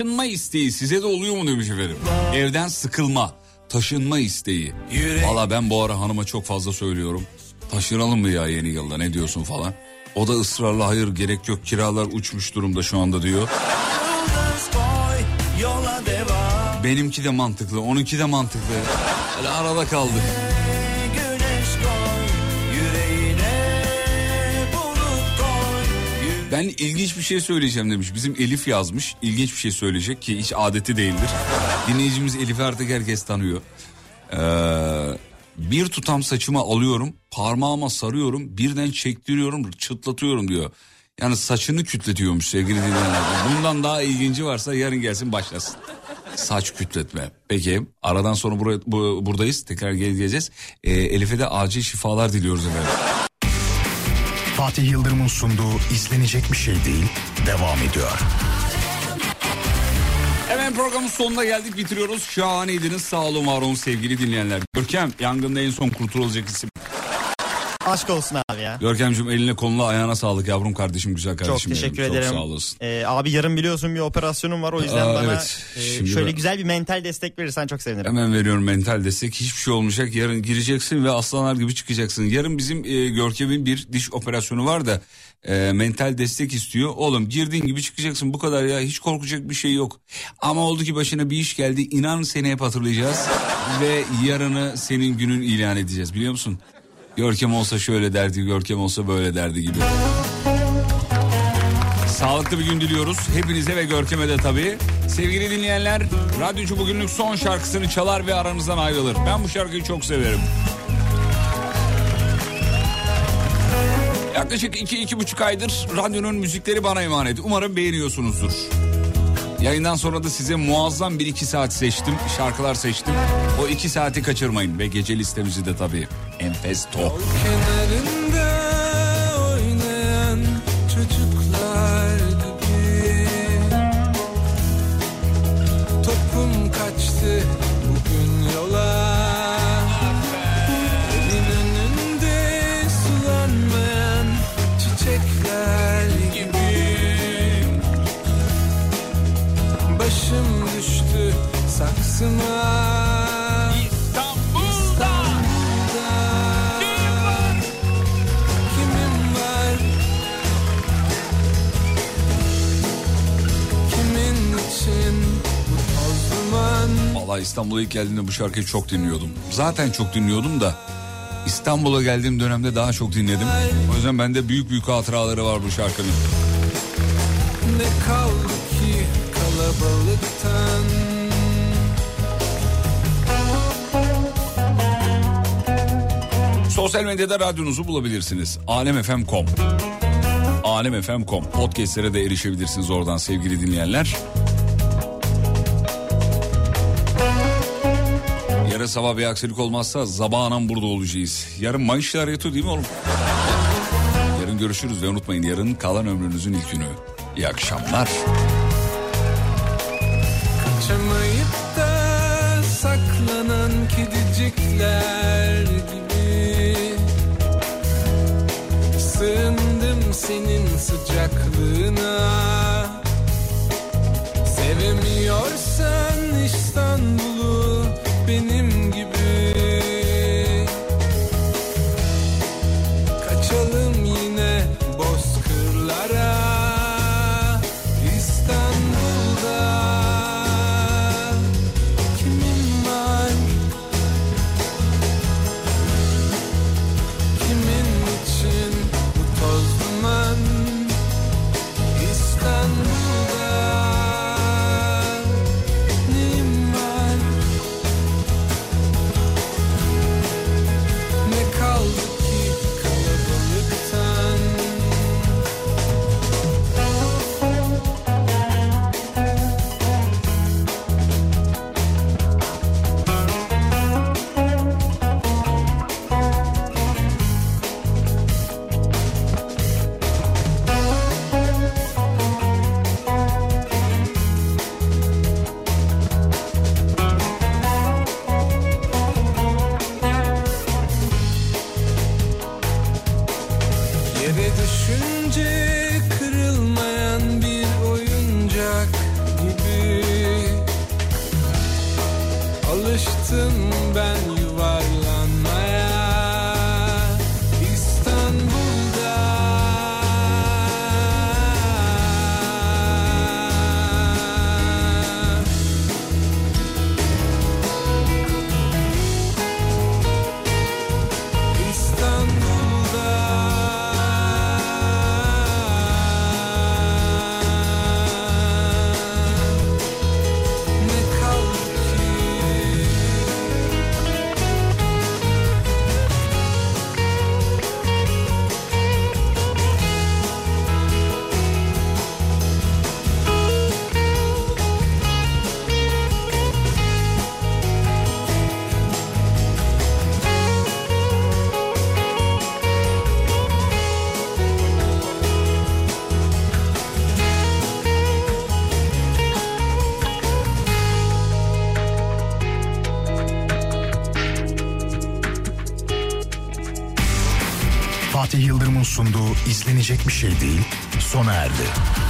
Taşınma isteği size de oluyor mu demiş efendim. Evden sıkılma, taşınma isteği. Valla ben bu ara hanıma çok fazla söylüyorum. Taşınalım mı ya yeni yılda ne diyorsun falan. O da ısrarla hayır gerek yok kiralar uçmuş durumda şu anda diyor. Benimki de mantıklı, onunki de mantıklı. Böyle arada kaldık. Ben ilginç bir şey söyleyeceğim demiş. Bizim Elif yazmış. İlginç bir şey söyleyecek ki hiç adeti değildir. Dinleyicimiz Elif'i artık herkes tanıyor. Ee, bir tutam saçımı alıyorum, parmağıma sarıyorum, birden çektiriyorum, çıtlatıyorum diyor. Yani saçını kütletiyormuş sevgili dinleyenler. Bundan daha ilginci varsa yarın gelsin başlasın. Saç kütletme. Peki aradan sonra buraya, bu, buradayız. Tekrar geleceğiz. Ee, Elif'e de acil şifalar diliyoruz efendim. Fatih Yıldırım'ın sunduğu izlenecek bir şey değil devam ediyor. Hemen programın sonuna geldik bitiriyoruz. Şahaneydiniz sağ olun var olun sevgili dinleyenler. Görkem yangında en son kurtulacak isim. Aşk olsun abi ya. Görkemciğim eline koluna ayağına sağlık yavrum kardeşim güzel Çok kardeşim. benim. teşekkür Çok ederim. sağ olasın. Ee, abi yarın biliyorsun bir operasyonum var o yüzden Aa, bana evet. e, şöyle ben- güzel bir mental destek verirsen çok sevinirim. Hemen veriyorum mental destek. Hiçbir şey olmayacak. Yarın gireceksin ve aslanlar gibi çıkacaksın. Yarın bizim e, Görkem'in bir diş operasyonu var da e, mental destek istiyor. Oğlum girdiğin gibi çıkacaksın bu kadar ya. Hiç korkacak bir şey yok. Ama oldu ki başına bir iş geldi. İnan seni hep hatırlayacağız. ve yarını senin günün ilan edeceğiz biliyor musun? Görkem olsa şöyle derdi, Görkem olsa böyle derdi gibi. Sağlıklı bir gün diliyoruz. Hepinize ve Görkem'e de tabii. Sevgili dinleyenler, radyocu bugünlük son şarkısını çalar ve aranızdan ayrılır. Ben bu şarkıyı çok severim. Yaklaşık iki, iki buçuk aydır radyonun müzikleri bana emanet. Umarım beğeniyorsunuzdur. Yayından sonra da size muazzam bir iki saat seçtim. Şarkılar seçtim. O iki saati kaçırmayın. Ve gece listemizi de tabii. Enfes top. kısma İstanbul'da, İstanbul'a ilk geldiğimde bu şarkıyı çok dinliyordum. Zaten çok dinliyordum da İstanbul'a geldiğim dönemde daha çok dinledim. O yüzden bende büyük büyük hatıraları var bu şarkının. Ne kaldı ki kalabalıktan? Sosyal medyada radyonuzu bulabilirsiniz. Alemfm.com Alemfm.com Podcastlere de erişebilirsiniz oradan sevgili dinleyenler. Yarın sabah bir aksilik olmazsa zabanan burada olacağız. Yarın Mayıs şariyatı değil mi oğlum? Yarın görüşürüz ve unutmayın yarın kalan ömrünüzün ilk günü. İyi akşamlar. Kaçamayıp da saklanan kedicikler gibi Sığındım senin sıcaklığına. Sevemiyorsan İzlenecek bir şey değil sona erdi.